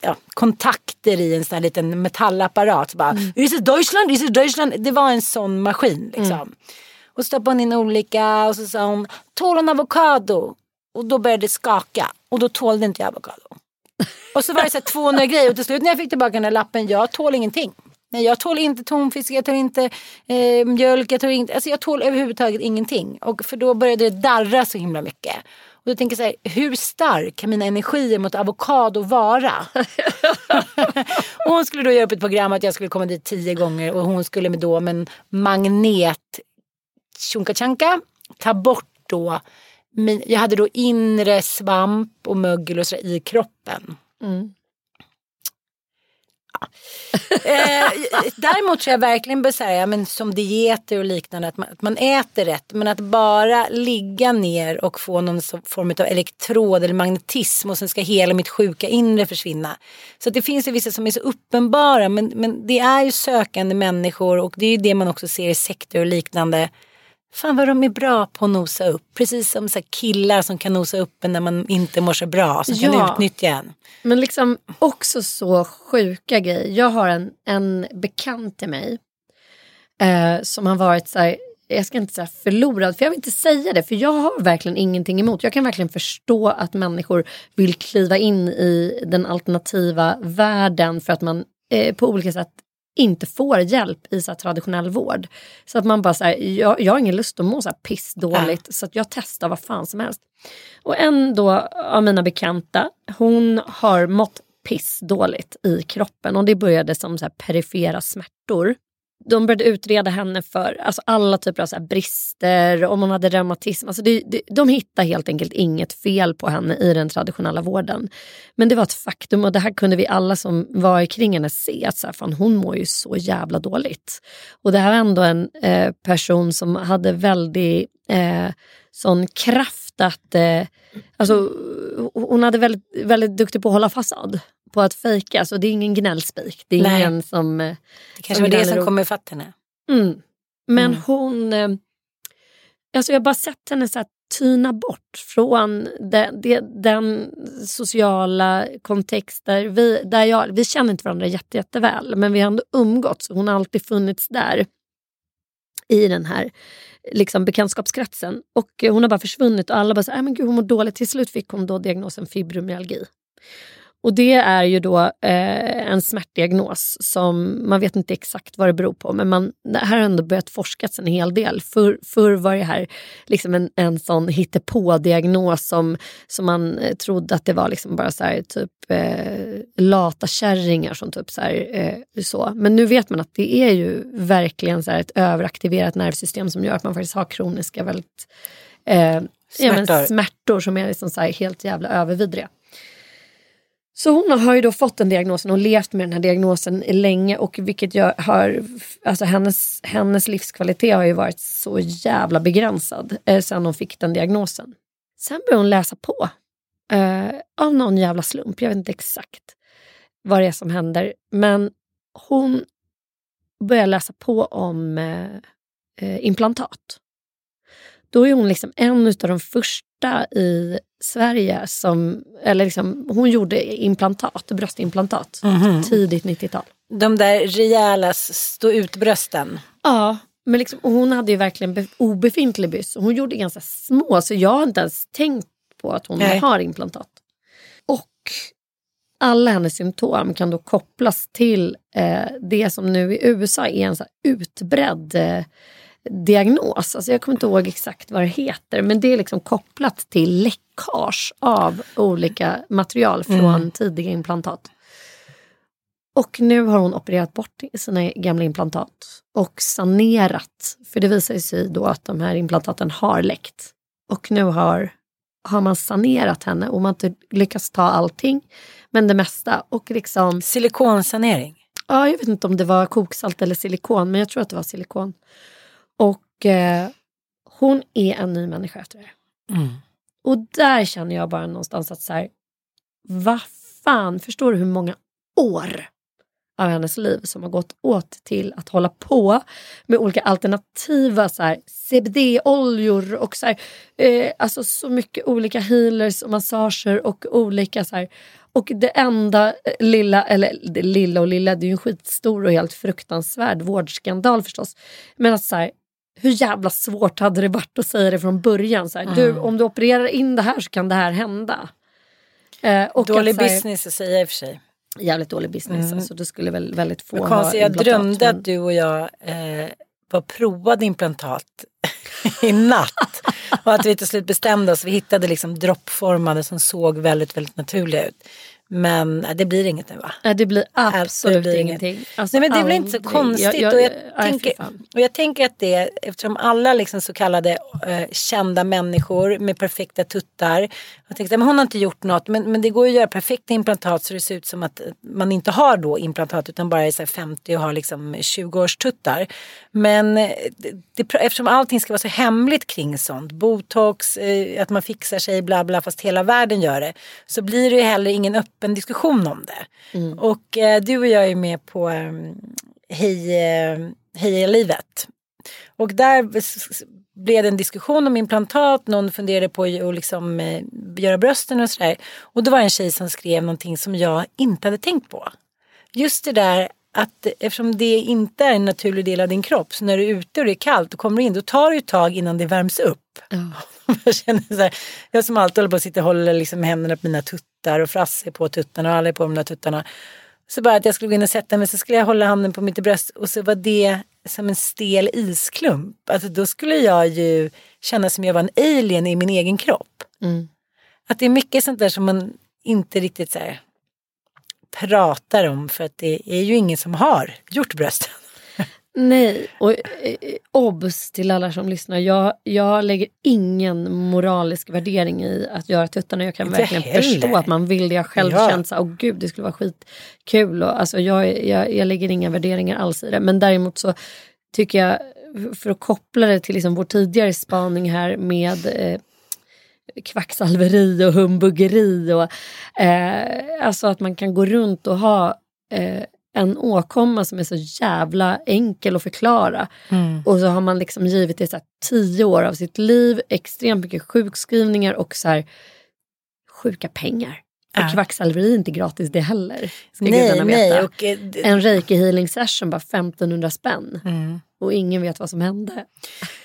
ja, kontakter i en sån här liten metallapparat. Så bara, Is it Deutschland? Is it Deutschland? Det var en sån maskin liksom. Och stoppade hon in olika och så sa hon, tål en avokado? Och då började det skaka och då tålde inte jag avokado. Och så var det så här 200 grejer och till slut när jag fick tillbaka den där lappen, jag tål ingenting. Nej, jag tål inte tonfisk, jag tål inte eh, mjölk, jag tål inte, alltså jag tål överhuvudtaget ingenting. Och för då började det darra så himla mycket. Och då tänker jag så här, hur stark kan mina energier mot avokado vara? och hon skulle då göra upp ett program att jag skulle komma dit tio gånger och hon skulle med då med en magnet tjonkatjanka ta bort då min, jag hade då inre svamp och mögel och så i kroppen. Mm. Eh, däremot tror jag verkligen bör säga, men som dieter och liknande, att man, att man äter rätt. Men att bara ligga ner och få någon form av elektrod eller magnetism och sen ska hela mitt sjuka inre försvinna. Så det finns ju vissa som är så uppenbara, men, men det är ju sökande människor och det är ju det man också ser i sekter och liknande Fan vad de är bra på att nosa upp. Precis som så killar som kan nosa upp en när man inte mår så bra. Som ja. kan utnyttja en. Men liksom också så sjuka grejer. Jag har en, en bekant till mig. Eh, som har varit så här, jag ska inte säga förlorad, för jag vill inte säga det, för jag har verkligen ingenting emot. Jag kan verkligen förstå att människor vill kliva in i den alternativa världen för att man eh, på olika sätt inte får hjälp i så traditionell vård. Så att man bara säger, jag, jag har ingen lust att må så här pissdåligt äh. så att jag testar vad fan som helst. Och en då av mina bekanta, hon har mått pissdåligt i kroppen och det började som så här perifera smärtor de började utreda henne för alltså alla typer av så brister, om hon hade reumatism. Alltså det, det, de hittade helt enkelt inget fel på henne i den traditionella vården. Men det var ett faktum och det här kunde vi alla som var kring henne se. Att så här, fan, hon mår ju så jävla dåligt. Och det här var ändå en eh, person som hade väldigt eh, sån kraft att... Eh, alltså, hon hade väldigt, väldigt duktig på att hålla fasad på att fejka. Alltså, det är ingen gnällspik. Det är Nej. ingen som... Eh, det kanske var det som kom ifatt henne. Mm. Men mm. hon... Eh, alltså jag har bara sett henne så här tyna bort från de, de, den sociala kontext där vi, där jag, vi känner inte varandra jätte, jätteväl men vi har ändå umgåtts hon har alltid funnits där i den här liksom, bekantskapskretsen. Och hon har bara försvunnit och alla bara så, äh, men gud, hon mår dåligt. Till slut fick hon då diagnosen fibromyalgi. Och det är ju då eh, en smärtdiagnos som man vet inte exakt vad det beror på men man, det här har ändå börjat forskas en hel del. För, förr var det här liksom en, en sån hittepå-diagnos som, som man eh, trodde att det var liksom bara så här, typ eh, lata kärringar som typ så, här, eh, så. Men nu vet man att det är ju verkligen så ett överaktiverat nervsystem som gör att man faktiskt har kroniska väldigt eh, smärtor. Ja, smärtor som är liksom så helt jävla övervidriga. Så hon har ju då fått den diagnosen och levt med den här diagnosen länge och vilket gör, har, alltså hennes, hennes livskvalitet har ju varit så jävla begränsad eh, sen hon fick den diagnosen. Sen började hon läsa på eh, av någon jävla slump, jag vet inte exakt vad det är som händer. Men hon börjar läsa på om eh, eh implantat. Då är hon liksom en av de första i Sverige som, eller liksom, hon gjorde implantat, bröstimplantat, mm -hmm. tidigt 90-tal. De där rejäla stå ut-brösten? Ja, men liksom, hon hade ju verkligen obefintlig byst. Hon gjorde ganska små så jag har inte ens tänkt på att hon Nej. har implantat. Och alla hennes symptom kan då kopplas till eh, det som nu i USA är en så utbredd eh, diagnos. Alltså jag kommer inte ihåg exakt vad det heter men det är liksom kopplat till läckage av olika material från mm. tidiga implantat. Och nu har hon opererat bort sina gamla implantat och sanerat. För det visar sig då att de här implantaten har läckt. Och nu har, har man sanerat henne och man har inte lyckats ta allting. Men det mesta. Och liksom, Silikonsanering? Ja, jag vet inte om det var koksalt eller silikon men jag tror att det var silikon. Och eh, hon är en ny människa efter det. Mm. Och där känner jag bara någonstans att så här, vad fan, förstår du hur många år av hennes liv som har gått åt till att hålla på med olika alternativa så CBD-oljor och så, här, eh, alltså så mycket olika healers och massager och olika så här, och det enda eh, lilla, eller det lilla och lilla, det är ju en skitstor och helt fruktansvärd vårdskandal förstås. Men att så här, hur jävla svårt hade det varit att säga det från början? Så här, mm. du, om du opererar in det här så kan det här hända. Eh, och dålig att, här, business att säga i och för sig. Jävligt dålig business. Mm. Alltså, det skulle väl väldigt få ha konstigt, Jag drömde men... att du och jag eh, var provade implantat i natt. och att vi till slut bestämde oss. Vi hittade liksom droppformade som såg väldigt, väldigt naturliga ut. Men nej, det blir inget nu va? Nej, det blir absolut det blir ingenting. Alltså, Nej men det är väl inte så aldrig. konstigt. Jag- jag- och, jag tänker, och jag tänker att det, eftersom alla liksom så kallade eh, kända människor med perfekta tuttar. Jag tänkte, men hon har inte gjort något. Men, men det går ju att göra perfekta implantat så det ser ut som att man inte har då implantat utan bara är så här 50 och har liksom 20 års tuttar. Men eh, det, eftersom allting ska vara så hemligt kring sånt, botox, eh, att man fixar sig, bla bla, fast hela världen gör det. Så blir det ju heller ingen öppen diskussion om det. Och eh, du och jag är med på eh, Hej, eh, Heja livet. Och där blev det en diskussion om implantat, någon funderade på att liksom, eh, göra brösten och sådär. Och då var det en tjej som skrev någonting som jag inte hade tänkt på. Just det där att eftersom det inte är en naturlig del av din kropp, så när du är ute och det är kallt och kommer in, då tar det ett tag innan det värms upp. Jag känner så här, jag som alltid håller på att sitta och håller liksom händerna på mina tuttar och Frasse är på tuttarna och alla är på de där tuttarna. Så bara att jag skulle gå in och sätta mig så skulle jag hålla handen på mitt bröst och så var det som en stel isklump. Alltså då skulle jag ju känna som jag var en alien i min egen kropp. Mm. Att det är mycket sånt där som man inte riktigt så här pratar om för att det är ju ingen som har gjort brösten. Nej, och eh, obs till alla som lyssnar. Jag, jag lägger ingen moralisk värdering i att göra tuttarna. Jag kan Inte verkligen heller. förstå att man vill det. Jag själv Ja. känt så åh gud det skulle vara skitkul. Och, alltså, jag, jag, jag lägger inga värderingar alls i det. Men däremot så tycker jag, för att koppla det till liksom vår tidigare spaning här med eh, kvacksalveri och humbuggeri. Och, eh, alltså att man kan gå runt och ha eh, en åkomma som är så jävla enkel att förklara. Och så har man liksom givit det så här tio år av sitt liv, extremt mycket sjukskrivningar och så här sjuka pengar. Och Ja. kvacksalveri är inte gratis det heller. Ska Nej, gudarna nej. veta. Och, eh, En reiki healing session bara 1500 spänn. Mm. Och ingen vet vad som hände.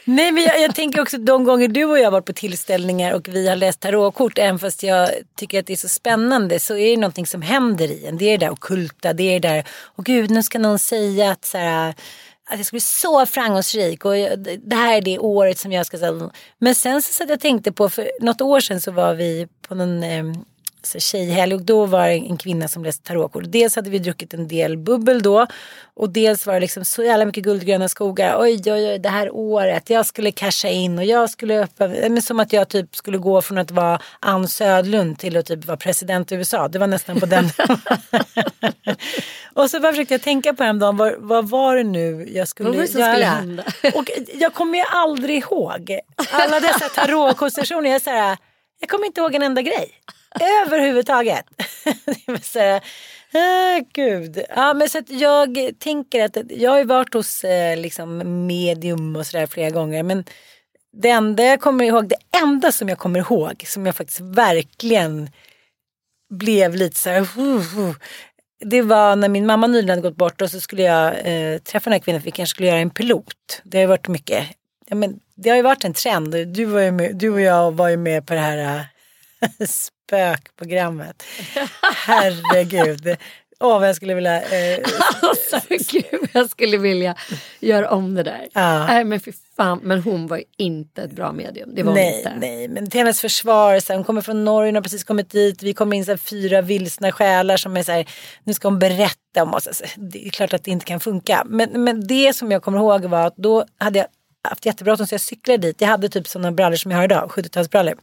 Nej men jag, jag tänker också de gånger du och jag har varit på tillställningar och vi har läst tarotkort även fast jag tycker att det är så spännande så är det någonting som händer i en. Det är det där ockulta, det är det där, och gud nu ska någon säga att så här, att jag ska bli så framgångsrik och det här är det året som jag ska säga. Men sen så satt jag tänkte på, för något år sedan så var vi på någon eh, så tjejhelg och då var det en kvinna som läste tarotkort. Dels hade vi druckit en del bubbel då och dels var det liksom så jävla mycket guldgröna skogar. Oj, oj, oj, det här året. Jag skulle casha in och jag skulle öppna, men som att jag typ skulle gå från att vara Ann Södlund till att typ vara president i USA. Det var nästan på den. och så bara försökte jag tänka på häromdagen, vad, vad var det nu jag skulle Vad var det som göra? skulle hända? och jag kommer ju aldrig ihåg alla dessa tarotkonstellationer. Jag, är så här, jag kommer inte ihåg en enda grej. Överhuvudtaget. Så äh, ah, gud. Ja, men så att jag tänker att jag har ju varit hos eh, liksom medium och sådär flera gånger. Men det enda jag kommer ihåg, det enda som jag kommer ihåg som jag faktiskt verkligen blev lite så här. Uh, uh, det var när min mamma nyligen hade gått bort och så skulle jag eh, träffa den här kvinnan för vi kanske skulle göra en pilot. Det har ju varit mycket. Ja, men det har ju varit en trend. Du, var ju med, du och jag var ju med på det här äh, spökprogrammet. Herregud. Åh vad jag skulle vilja. Eh, Alltså gud, jag skulle vilja göra om det där. Ja. Nej men fy fan, men hon var inte ett bra medium. Det var nej, inte. nej, men till hennes försvar, så här, hon kommer från Norge, hon har precis kommit dit, vi kommer in så här, fyra vilsna själar som är så här, nu ska hon berätta om oss. Alltså, det är klart att det inte kan funka. Men, men det som jag kommer ihåg var att då hade jag haft jättebråttom så jag cyklade dit. Jag hade typ sådana brallor som jag har idag, 70-talsbrallor.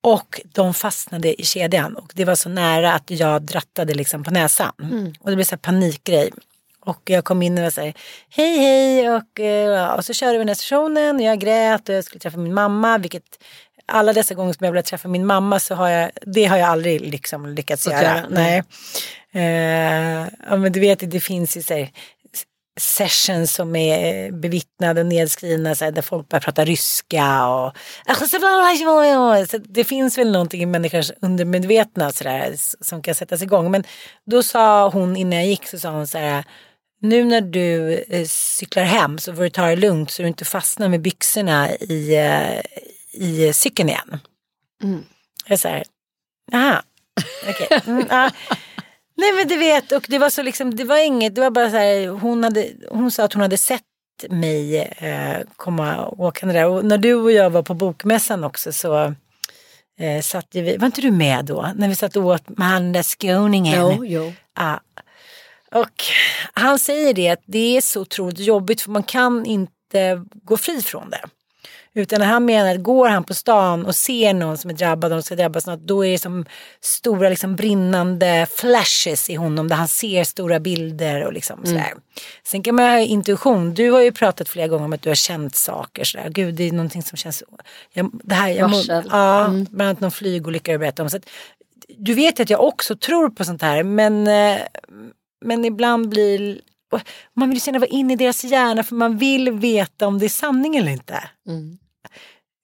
Och de fastnade i kedjan och det var så nära att jag drattade liksom på näsan. Och det blev så här panikgrej. Och jag kom in och var så här, hej hej och, eh, och så körde vi den här stationen och jag grät och jag skulle träffa min mamma. Vilket alla dessa gånger som jag ville träffa min mamma så har jag, det har jag aldrig liksom lyckats göra. göra, Nej. Eh, ja men du vet det finns ju så här, sessions som är bevittnade och nedskrivna så här, där folk börjar prata ryska och så det finns väl någonting i människors undermedvetna så där, som kan sättas igång. Men då sa hon innan jag gick så sa hon så här nu när du eh, cyklar hem så får du ta det lugnt så du inte fastnar med byxorna i, eh, i cykeln igen. Jag är så här, aha, okej. Mm, ah. Nej men du vet, och det var så liksom, det var inget, det var bara så här, hon, hade, hon sa att hon hade sett mig eh, komma åkande där. Och när du och jag var på bokmässan också så eh, satt vi, var inte du med då? När vi satt och åt med han där skåningen. Jo, jo. Ja. Och han säger det att det är så otroligt jobbigt för man kan inte gå fri från det. Utan han menar att går han på stan och ser någon som är drabbad och ska drabbas något, då är det som stora liksom brinnande flashes i honom där han ser stora bilder och liksom sådär. Sen kan man ha intuition. Du har ju pratat flera gånger om att du har känt saker sådär. Gud, det är någonting som känns... Jag, det här, jag må, ja, bland annat någon flygolycka du berättade om. Så att, du vet att jag också tror på sånt här men, eh, men ibland blir man vill ju gärna vara inne i deras hjärna för man vill veta om det är sanning eller inte. Mm.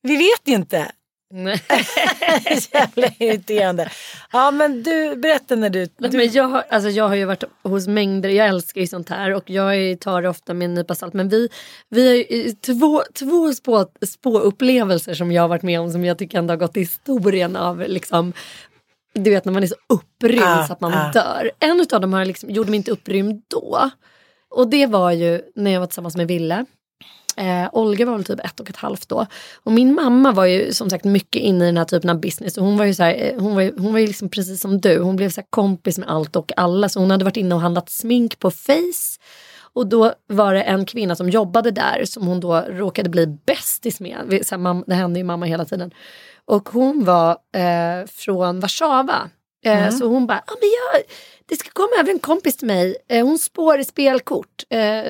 Vi vet ju inte. Jävla irriterande. Ja men du, berätta när du... Men, men jag, har, alltså jag har ju varit hos mängder, jag älskar ju sånt här och jag tar det ofta med en nypa salt. Men vi, vi har ju två, två spå, spåupplevelser som jag har varit med om som jag tycker ändå har gått i historien av liksom du vet när man är så upprymd Ah, så att man ah. dör. En av dem har liksom, gjorde mig inte upprymd då. Och det var ju när jag var tillsammans med Ville. Eh, Olga var väl typ ett och ett halvt då. Och min mamma var ju som sagt mycket inne i den här typen av business. Och hon var ju, så här, eh, hon var ju, hon var ju liksom precis som du. Hon blev så här kompis med allt och alla. Så hon hade varit inne och handlat smink på Face. Och då var det en kvinna som jobbade där som hon då råkade bli bästis med. Så här, det hände ju mamma hela tiden. Och hon var eh, från Warszawa. Eh, Så hon bara, ah, men jag, det ska komma över en kompis till mig. Eh, hon spår i spelkort. Eh,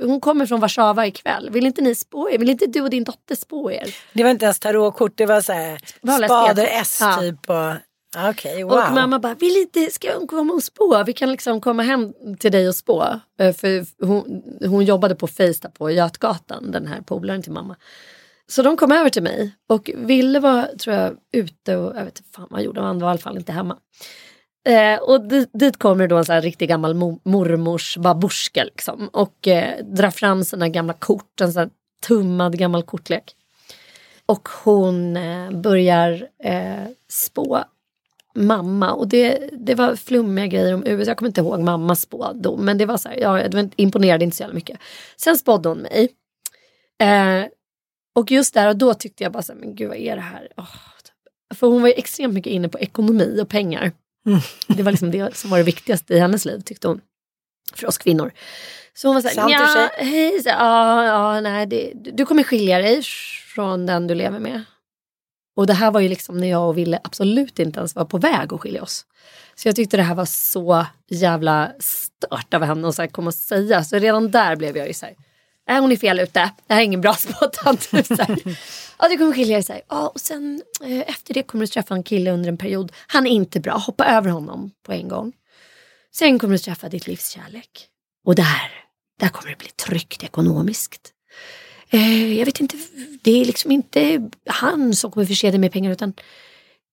hon kommer från Warszawa ikväll. Vill inte ni spå er? Vill inte du och din dotter spå er? Det var inte ens tarotkort, det var så här spader. S Ja. typ. Och, Ja, Okej, wow. Och mamma bara, vill inte, ska hon komma och spå? Vi kan liksom komma hem till dig och spå. Eh, För hon, hon jobbade på Face på Götgatan, den här polaren till mamma. Så de kom över till mig och Ville var, tror jag, ute och jag vet inte fan vad han gjorde, han var i alla fall inte hemma. Eh, och dit, dit kommer då en sån här riktig gammal mo- mormors babusjka liksom och eh, drar fram sina gamla kort, en sån här tummad gammal kortlek. Och hon eh, börjar eh, spå mamma och det, det var flummiga grejer om USA. Jag kommer inte ihåg mammas spådom men det var så här, ja, det var imponerade inte så jävla mycket. Sen spådde hon mig. Eh, och just där och då tyckte jag bara så här, men gud vad är det här? Oh. typ. För hon var ju extremt mycket inne på ekonomi och pengar. Det var liksom det som var det viktigaste i hennes liv tyckte hon. För oss kvinnor. Så hon var såhär, ja, hej, så, ja, ja, nej, det, du kommer skilja dig från den du lever med. Och det här var ju liksom när jag och Ville absolut inte ens var på väg att skilja oss. Så jag tyckte det här var så jävla stört av henne att komma och säga. Så redan där blev jag ju såhär, nej hon är fel ute, det här är ingen bra spåtant. Ja du kommer skilja dig så här. Ja, och sen eh, efter det kommer du träffa en kille under en period. Han är inte bra, hoppa över honom på en gång. Sen kommer du träffa ditt livs kärlek. Och där, där kommer det bli tryggt ekonomiskt. Eh, jag vet inte, det är liksom inte han som kommer förse dig med pengar utan,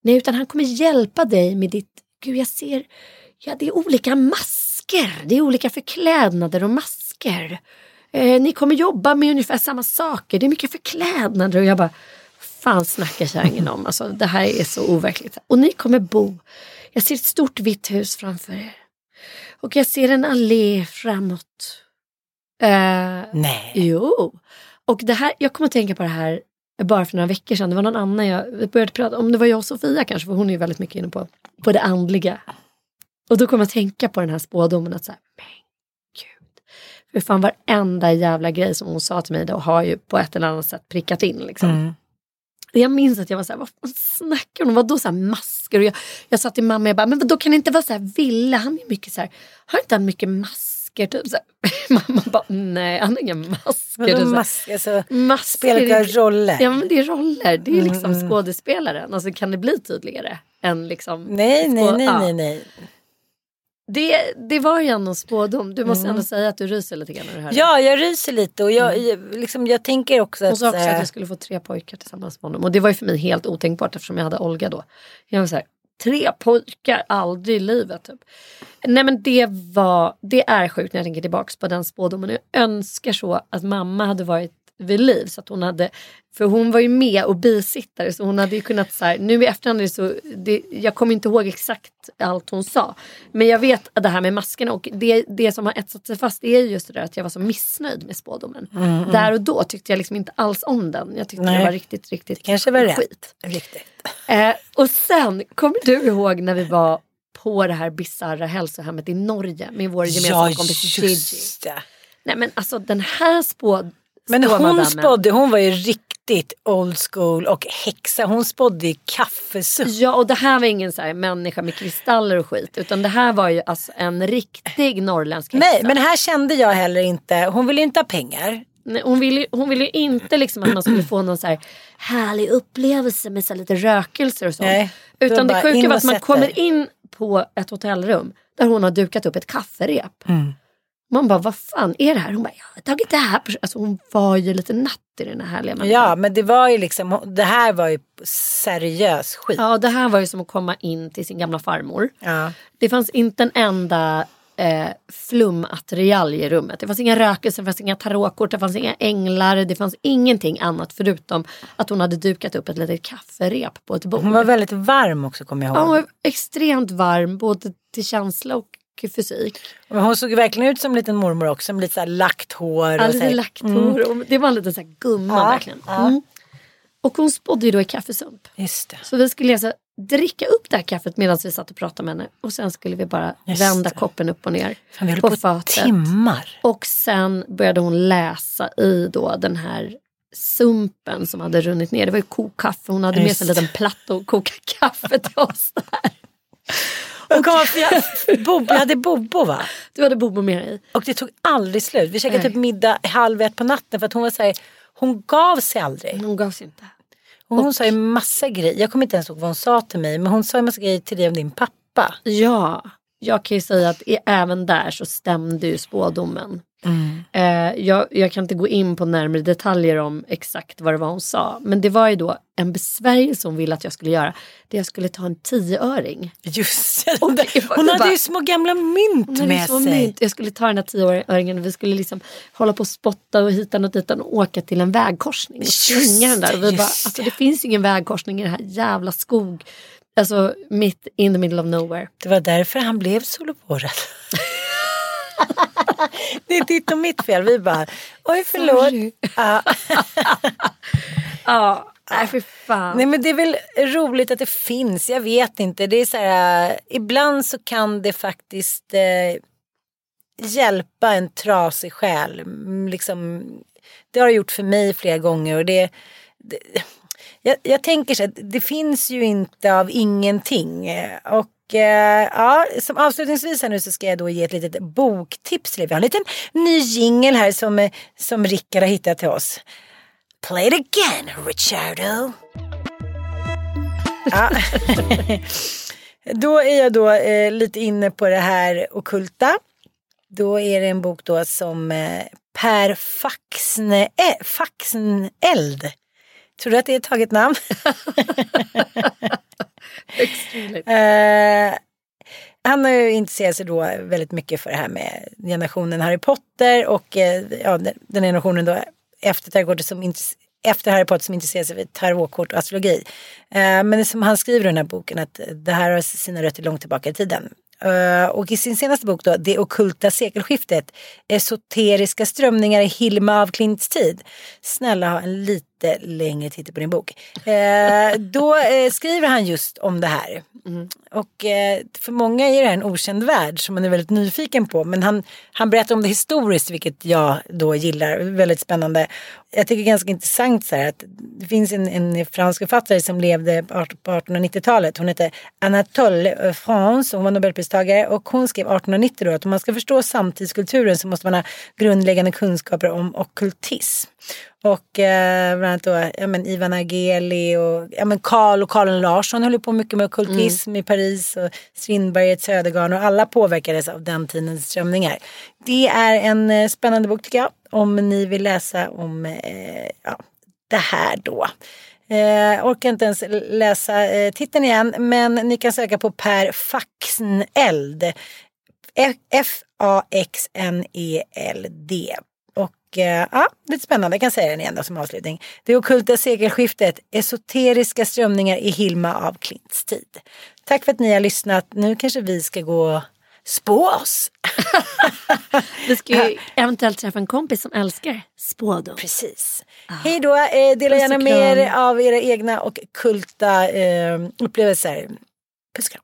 nej, utan han kommer hjälpa dig med ditt, gud jag ser, ja det är olika masker, det är olika förklädnader och masker. Eh, ni kommer jobba med ungefär samma saker, det är mycket förklädnader och jag bara, fan snackar kärringen om, alltså det här är så overkligt. Och ni kommer bo, jag ser ett stort vitt hus framför er. Och jag ser en allé framåt. Eh, Nej. Jo. Och det här, jag kommer att tänka på det här bara för några veckor sedan. Det var någon annan jag började prata om. Det var jag och Sofia kanske, för hon är väldigt mycket inne på, på det andliga. Och då kom jag att tänka på den här spådomen att så här. För fan varenda jävla grej som hon sa till mig då har ju på ett eller annat sätt prickat in liksom. Mm. Jag minns att jag var så här, vad fan snackar hon om? Vadå så här masker? Och jag, jag sa till mamma, jag bara, men då kan det inte vara så här Ville, han är mycket så här, har inte han mycket masker? Typ så här. Mamma bara, nej han har inga masker. Vadå Typ så här. mask? Alltså, Masker spelar olika roller? Ja men det är roller, det är liksom Mm. skådespelaren. Alltså kan det bli tydligare än liksom nej, nej, nej, nej, nej. Det, det var ju ändå en spådom. Du måste Mm. ändå säga att du ryser lite grann när du hör. Ja, jag ryser lite och jag, jag, liksom, jag tänker också Hon att... sa också eh, att jag skulle få tre pojkar tillsammans med honom. Och det var ju för mig helt otänkbart eftersom jag hade Olga då. Jag var så här, tre pojkar, aldrig i livet. Typ. Nej men det var, det är sjukt när jag tänker tillbaks på den spådomen. Jag önskar så att mamma hade varit vid liv. Så att hon hade, för hon var ju med och bisittare så hon hade ju kunnat så här, nu i efterhand är det så, det, jag kommer inte ihåg exakt allt hon sa. Men jag vet det här med maskerna och det, det som har etsat sig fast är just det där att jag var så missnöjd med spådomen. Mm, Där och då tyckte jag liksom inte alls om den. Jag tyckte Nej. det var riktigt, riktigt Det kanske var skit. rätt. Riktigt. Eh, och sen, kommer du ihåg när vi var på det här bisarra hälsohemmet i Norge med vår gemensamma Ja, kompis Gigi? Nej men alltså den här spå... Men hon spådde, hon var ju riktigt old school och häxa. Hon spådde i kaffesupp. Ja och det här var ingen så här människa med kristaller och skit utan det här var ju alltså en riktig norrländsk häxa. Nej, men här kände jag heller inte, hon ville ju inte ha pengar. Nej, hon ville hon ville ju inte liksom att man skulle få någon så här härlig upplevelse med så lite rökelser och så. Nej, Utan det sjuka var att man kommer in på ett hotellrum där hon har dukat upp ett kafferep. Mm. Man bara, vad fan är det här? Hon bara, jag har tagit det här. på-" Alltså hon var ju lite natt i den här härliga människan. Ja, men det var ju liksom, det här var ju seriös skit. Ja, det här var ju som att komma in till sin gamla farmor. Ja. Det fanns inte en enda eh, flumattiralj i rummet. Det fanns inga rökelser, det fanns inga tarotkort, det fanns inga änglar. Det fanns ingenting annat förutom att hon hade dukat upp ett litet kafferep på ett bord. Hon var väldigt varm också kommer jag ja, ihåg. hon var extremt varm både till känsla och fysik. Men hon såg verkligen ut som en liten mormor också med lite så här lagt hår. Ja, lite lagt hår. och Det var en liten så här gumma Ja, verkligen. ja. Mm. Och hon spådde ju då i kaffesump. Just det. Så vi skulle alltså dricka upp det här kaffet medan vi satt och pratade med henne. Och sen skulle vi bara Just vända det. koppen upp och ner. Fan, vi på på fatet. timmar. Och sen började hon läsa i då den här sumpen som hade runnit ner. Det var ju kokkaffe. Hon hade med sig en Just. liten platta och koka kaffe till oss där. Och kom, jag, bob, jag hade bobo va? Du hade Bobo med dig. Och det tog aldrig slut. Vi käkade Nej. typ middag halv ett på natten för att hon var så här, hon gav sig aldrig. Hon gav sig inte. Och hon sa ju massa grejer. Jag kommer inte ens ihåg vad hon sa till mig. Men hon sa ju massa grejer till dig om din pappa. Ja, jag kan ju säga att även där så stämde ju spådomen. Eh, jag, jag kan inte gå in på närmare detaljer om exakt vad det var hon sa. Men det var ju då en besvärjelse hon ville att jag skulle göra. Det jag skulle ta en tioöring. Just det. Och var- hon hade bara- ju små gamla mynt Hon hade med sig. mynt. Jag skulle ta den här tioöringen och vi skulle liksom hålla på och spotta och hitan och ditan och åka till en vägkorsning och slänga den där. Och vi bara, alltså, det. finns ju ingen vägkorsning i det här jävla skog. Alltså mitt in the middle of nowhere. Det var därför han blev soloporad. det är ditt och mitt fel. Vi bara, oj förlåt. Ja. Ja, nej för fan. Nej men det är väl roligt att det finns, jag vet inte. Det är så här, ibland så kan det faktiskt eh, hjälpa en trasig själ. Mm, Liksom, det har det gjort för mig flera gånger och det, det jag, jag tänker så att det finns ju inte av ingenting. Och ja, som avslutningsvis här nu så ska jag då ge ett litet boktips. Vi har en liten ny jingle här som, eh, som Rickard har hittat till oss. Play it again, Richardo. Ja. då är jag då eh, lite inne på det här okulta. Då är det en bok då som eh, Per Faxne, eh, Faxneld. Tror du att det är ett taget namn? eh, han har ju intresserat sig då väldigt mycket för det här med generationen Harry Potter och eh, ja, den generationen då efter som intresse- efter Harry Potter som intresserar sig för tarotkort och astrologi. Eh, men som han skriver i den här boken att det här har sina rötter långt tillbaka i tiden. Och i sin senaste bok då, Det okulta sekelskiftet, esoteriska strömningar i Hilma af Klints tid. Snälla ha en lite längre titel på din bok. Eh, då eh, skriver han just om det här. Och eh, för många är det en okänd värld som man är väldigt nyfiken på. Men han, han berättar om det historiskt vilket jag då gillar. Väldigt spännande. Jag tycker det är ganska intressant så här att det finns en, en fransk författare som levde på 1890-talet. Hon hette Anatole France hon var nobelpristagare. Och hon skrev 1890 då att om man ska förstå samtidskulturen så måste man ha grundläggande kunskaper om okkultism. Och eh, bland annat då, ja, men Ivan Ageli och ja, men Karl och Karl Larsson höll på mycket med okkultism i Paris och Strindberget, Södergarn och alla påverkades av den tidens strömningar. Det är en eh, spännande bok tycker jag om ni vill läsa om eh, ja, det här då. Eh, orkar inte ens läsa eh, titeln igen men ni kan söka på Per Faxneld. F- F-A-X-N-E-L-D. Eh, ja, lite spännande, jag kan säga den igen då som avslutning. Det okulta sekelskiftet, esoteriska strömningar i Hilma av Klints tid. Tack för att ni har lyssnat. Nu kanske vi ska gå spå oss. vi ska ju eventuellt träffa en kompis som älskar spådom. Precis. Ah. Hej då, eh, dela gärna med er av era egna och kulta eh, upplevelser. Puss och kram.